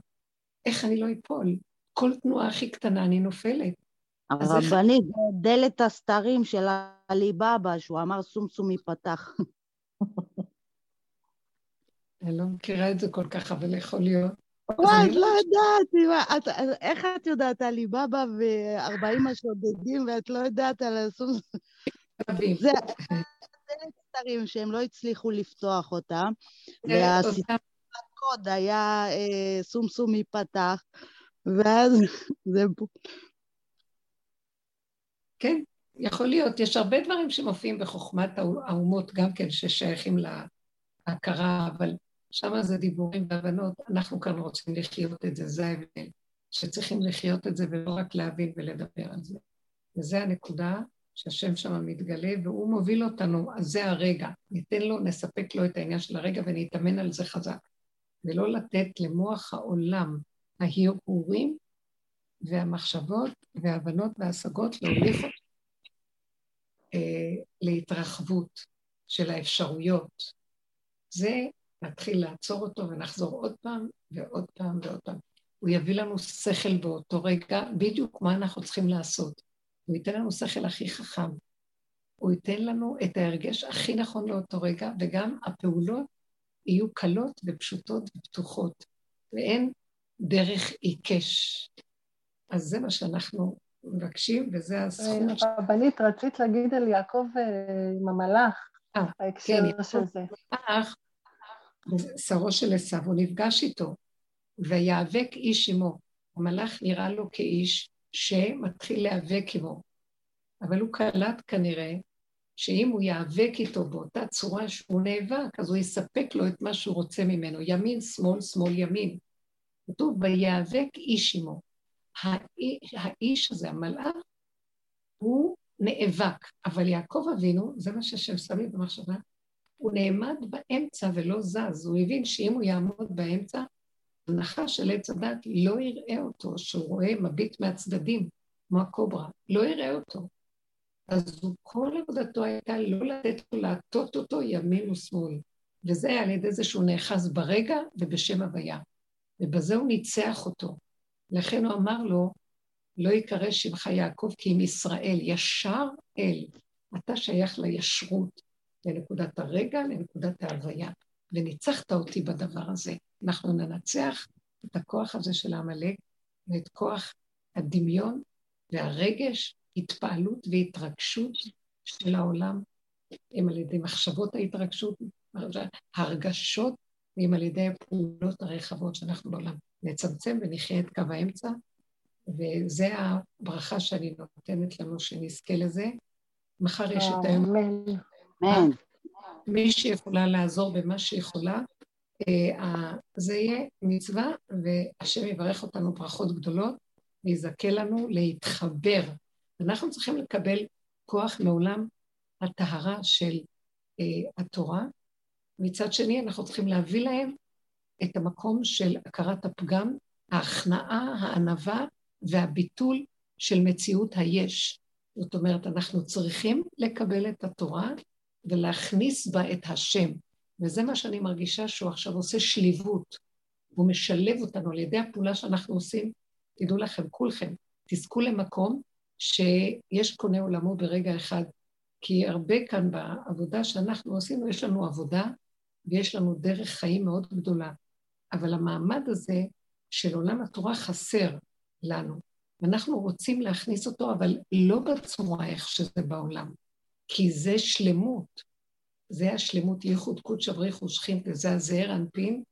איך אני לא אפול? כל תנועה הכי קטנה אני נופלת.
הרבנית, זה דלת הסתרים של עליבאבא, שהוא אמר סום סום ייפתח.
אני לא מכירה את זה כל כך, אבל יכול להיות.
וואי, לא יודעת, איך את יודעת על עליבאבא ו-40 השודדים, ואת לא יודעת על הסום... זה דלת סתרים שהם לא הצליחו לפתוח אותם, והסיפור הקוד היה אה, סום סום ייפתח, ואז זה...
כן, יכול להיות. יש הרבה דברים שמופיעים בחוכמת האומות גם כן, ששייכים להכרה, אבל שם זה דיבורים והבנות. אנחנו כאן רוצים לחיות את זה, זה ההבדל. שצריכים לחיות את זה ולא רק להבין ולדבר על זה. וזו הנקודה שהשם שם מתגלה, והוא מוביל אותנו, אז זה הרגע. ניתן לו, נספק לו את העניין של הרגע ונתאמן על זה חזק. ולא לתת למוח העולם ההרהורים והמחשבות וההבנות וההשגות להוליך אותו אה, להתרחבות של האפשרויות. זה נתחיל לעצור אותו ונחזור עוד פעם ועוד פעם ועוד פעם. הוא יביא לנו שכל באותו רגע, בדיוק מה אנחנו צריכים לעשות. הוא ייתן לנו שכל הכי חכם. הוא ייתן לנו את ההרגש הכי נכון לאותו רגע, וגם הפעולות יהיו קלות ופשוטות ופתוחות, ואין דרך עיקש. אז זה מה שאנחנו מבקשים, וזה הסכום.
רבנית, רצית להגיד על יעקב אה, עם המלאך, אה, ההקשר של זה.
שרו של עשיו, הוא נפגש איתו, ויאבק איש עמו. המלאך נראה לו כאיש שמתחיל להיאבק עמו, אבל הוא קלט כנראה שאם הוא ייאבק איתו באותה צורה שהוא נאבק, אז הוא יספק לו את מה שהוא רוצה ממנו, ימין, שמאל, שמאל, ימין. כתוב, ויאבק איש עמו. האיש הזה, המלאך, הוא נאבק, אבל יעקב אבינו, זה מה שהשם שם לי במחשבה, הוא נעמד באמצע ולא זז. הוא הבין שאם הוא יעמוד באמצע, הנחש של עץ הדת לא יראה אותו, שהוא רואה מביט מהצדדים, כמו הקוברה, לא יראה אותו. אז כל עבודתו הייתה לא לתת לו להטות אותו ימין ושמאל. וזה על ידי זה שהוא נאחז ברגע ובשם הוויה. ובזה הוא ניצח אותו. לכן הוא אמר לו, לא יקרא שמך יעקב כי אם ישראל, ישר אל. אתה שייך לישרות, לנקודת הרגע, לנקודת ההוויה. וניצחת אותי בדבר הזה. אנחנו ננצח את הכוח הזה של העמלק ואת כוח הדמיון והרגש, התפעלות והתרגשות של העולם, הם על ידי מחשבות ההתרגשות, הרגשות, והם על ידי הפעולות הרחבות שאנחנו בעולם. נצמצם ונחיה את קו האמצע, וזה הברכה שאני נותנת לנו, שנזכה לזה. מחר יש את היום. אמן. מי שיכולה לעזור במה שיכולה, אה, זה יהיה מצווה, והשם יברך אותנו ברכות גדולות, ויזכה לנו להתחבר. אנחנו צריכים לקבל כוח מעולם הטהרה של uh, התורה. מצד שני, אנחנו צריכים להביא להם את המקום של הכרת הפגם, ההכנעה, הענווה והביטול של מציאות היש. זאת אומרת, אנחנו צריכים לקבל את התורה ולהכניס בה את השם. וזה מה שאני מרגישה שהוא עכשיו עושה שליבות. הוא משלב אותנו על ידי הפעולה שאנחנו עושים. תדעו לכם, כולכם, תזכו למקום שיש קונה עולמו ברגע אחד. כי הרבה כאן בעבודה שאנחנו עשינו, יש לנו עבודה ויש לנו דרך חיים מאוד גדולה. אבל המעמד הזה של עולם התורה חסר לנו. ואנחנו רוצים להכניס אותו, אבל לא בצורה איך שזה בעולם, כי זה שלמות. זה השלמות, ייחוד קודש אבריחו שכינתה, זה הזעיר אנפין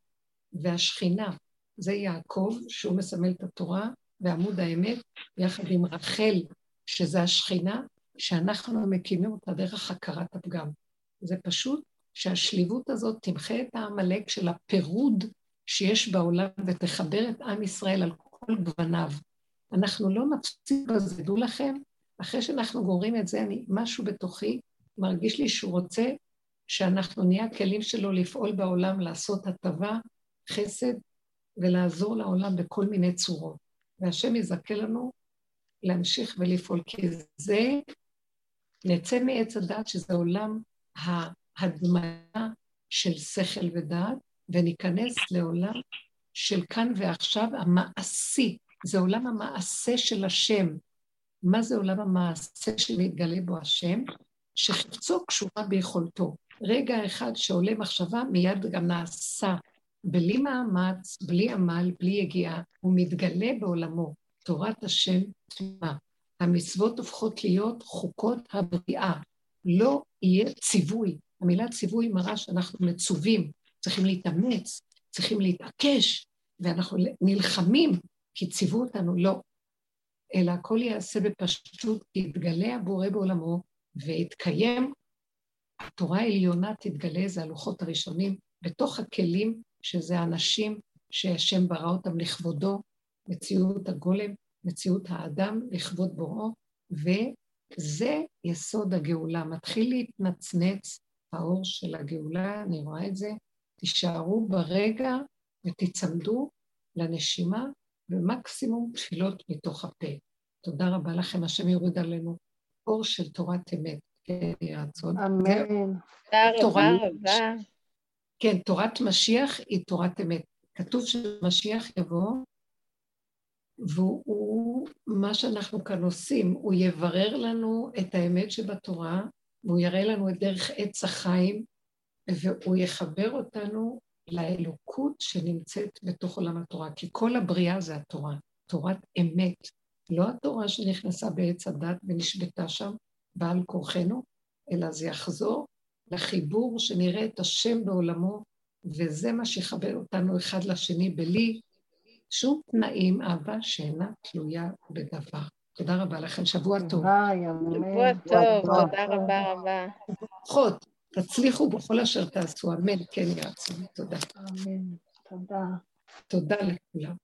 והשכינה. זה יעקב, שהוא מסמל את התורה, ועמוד האמת, יחד עם רחל, שזה השכינה, שאנחנו מקימים אותה דרך הכרת הפגם. זה פשוט שהשליבות הזאת תמחה את העמלק של הפירוד שיש בעולם ותחבר את עם ישראל על כל גווניו. אנחנו לא מפסידים בזה, דעו לכם, אחרי שאנחנו גוררים את זה, אני, משהו בתוכי מרגיש לי שהוא רוצה שאנחנו נהיה הכלים שלו לפעול בעולם, לעשות הטבה, חסד, ולעזור לעולם בכל מיני צורות. והשם יזכה לנו להמשיך ולפעול, כי זה, נצא מעץ הדת, שזה עולם ההדמיה של שכל ודעת, וניכנס לעולם של כאן ועכשיו המעשי, זה עולם המעשה של השם. מה זה עולם המעשה שמתגלה בו השם? שחפצו קשורה ביכולתו. רגע אחד שעולה מחשבה, מיד גם נעשה. בלי מאמץ, בלי עמל, בלי יגיעה, הוא מתגלה בעולמו. תורת השם תמימה. המצוות הופכות להיות חוקות הבריאה. לא יהיה ציווי. המילה ציווי מראה שאנחנו מצווים, צריכים להתאמץ, צריכים להתעקש, ואנחנו נלחמים כי ציוו אותנו, לא. אלא הכל ייעשה בפשטות, כי יתגלה הבורא בעולמו ויתקיים. התורה העליונה תתגלה, זה הלוחות הראשונים, בתוך הכלים, שזה האנשים שהשם ברא אותם לכבודו, מציאות הגולם, מציאות האדם לכבוד בוראו, וזה יסוד הגאולה. מתחיל להתנצנץ האור של הגאולה, אני רואה את זה. תישארו ברגע ותצמדו לנשימה, ומקסימום תפילות מתוך הפה. תודה רבה לכם, השם יוריד עלינו אור של תורת אמת. כן, יהי רצון.
אמן. תודה רבה.
כן, תורת משיח היא תורת אמת. כתוב שמשיח יבוא, והוא, מה שאנחנו כאן עושים, הוא יברר לנו את האמת שבתורה, והוא יראה לנו את דרך עץ החיים, והוא יחבר אותנו לאלוקות שנמצאת בתוך עולם התורה, כי כל הבריאה זה התורה, תורת אמת, לא התורה שנכנסה בעץ הדת ונשבתה שם בעל כורחנו, אלא זה יחזור לחיבור שנראה את השם בעולמו, וזה מה שיחבר אותנו אחד לשני בלי שום תנאים, אהבה שאינה תלויה בדבר. תודה רבה לכם, שבוע טוב.
שבוע טוב, תודה רבה רבה.
ברוכות, תצליחו בכל אשר תעשו, אמן, כן יעצו. תודה.
אמן, תודה.
תודה לכולם.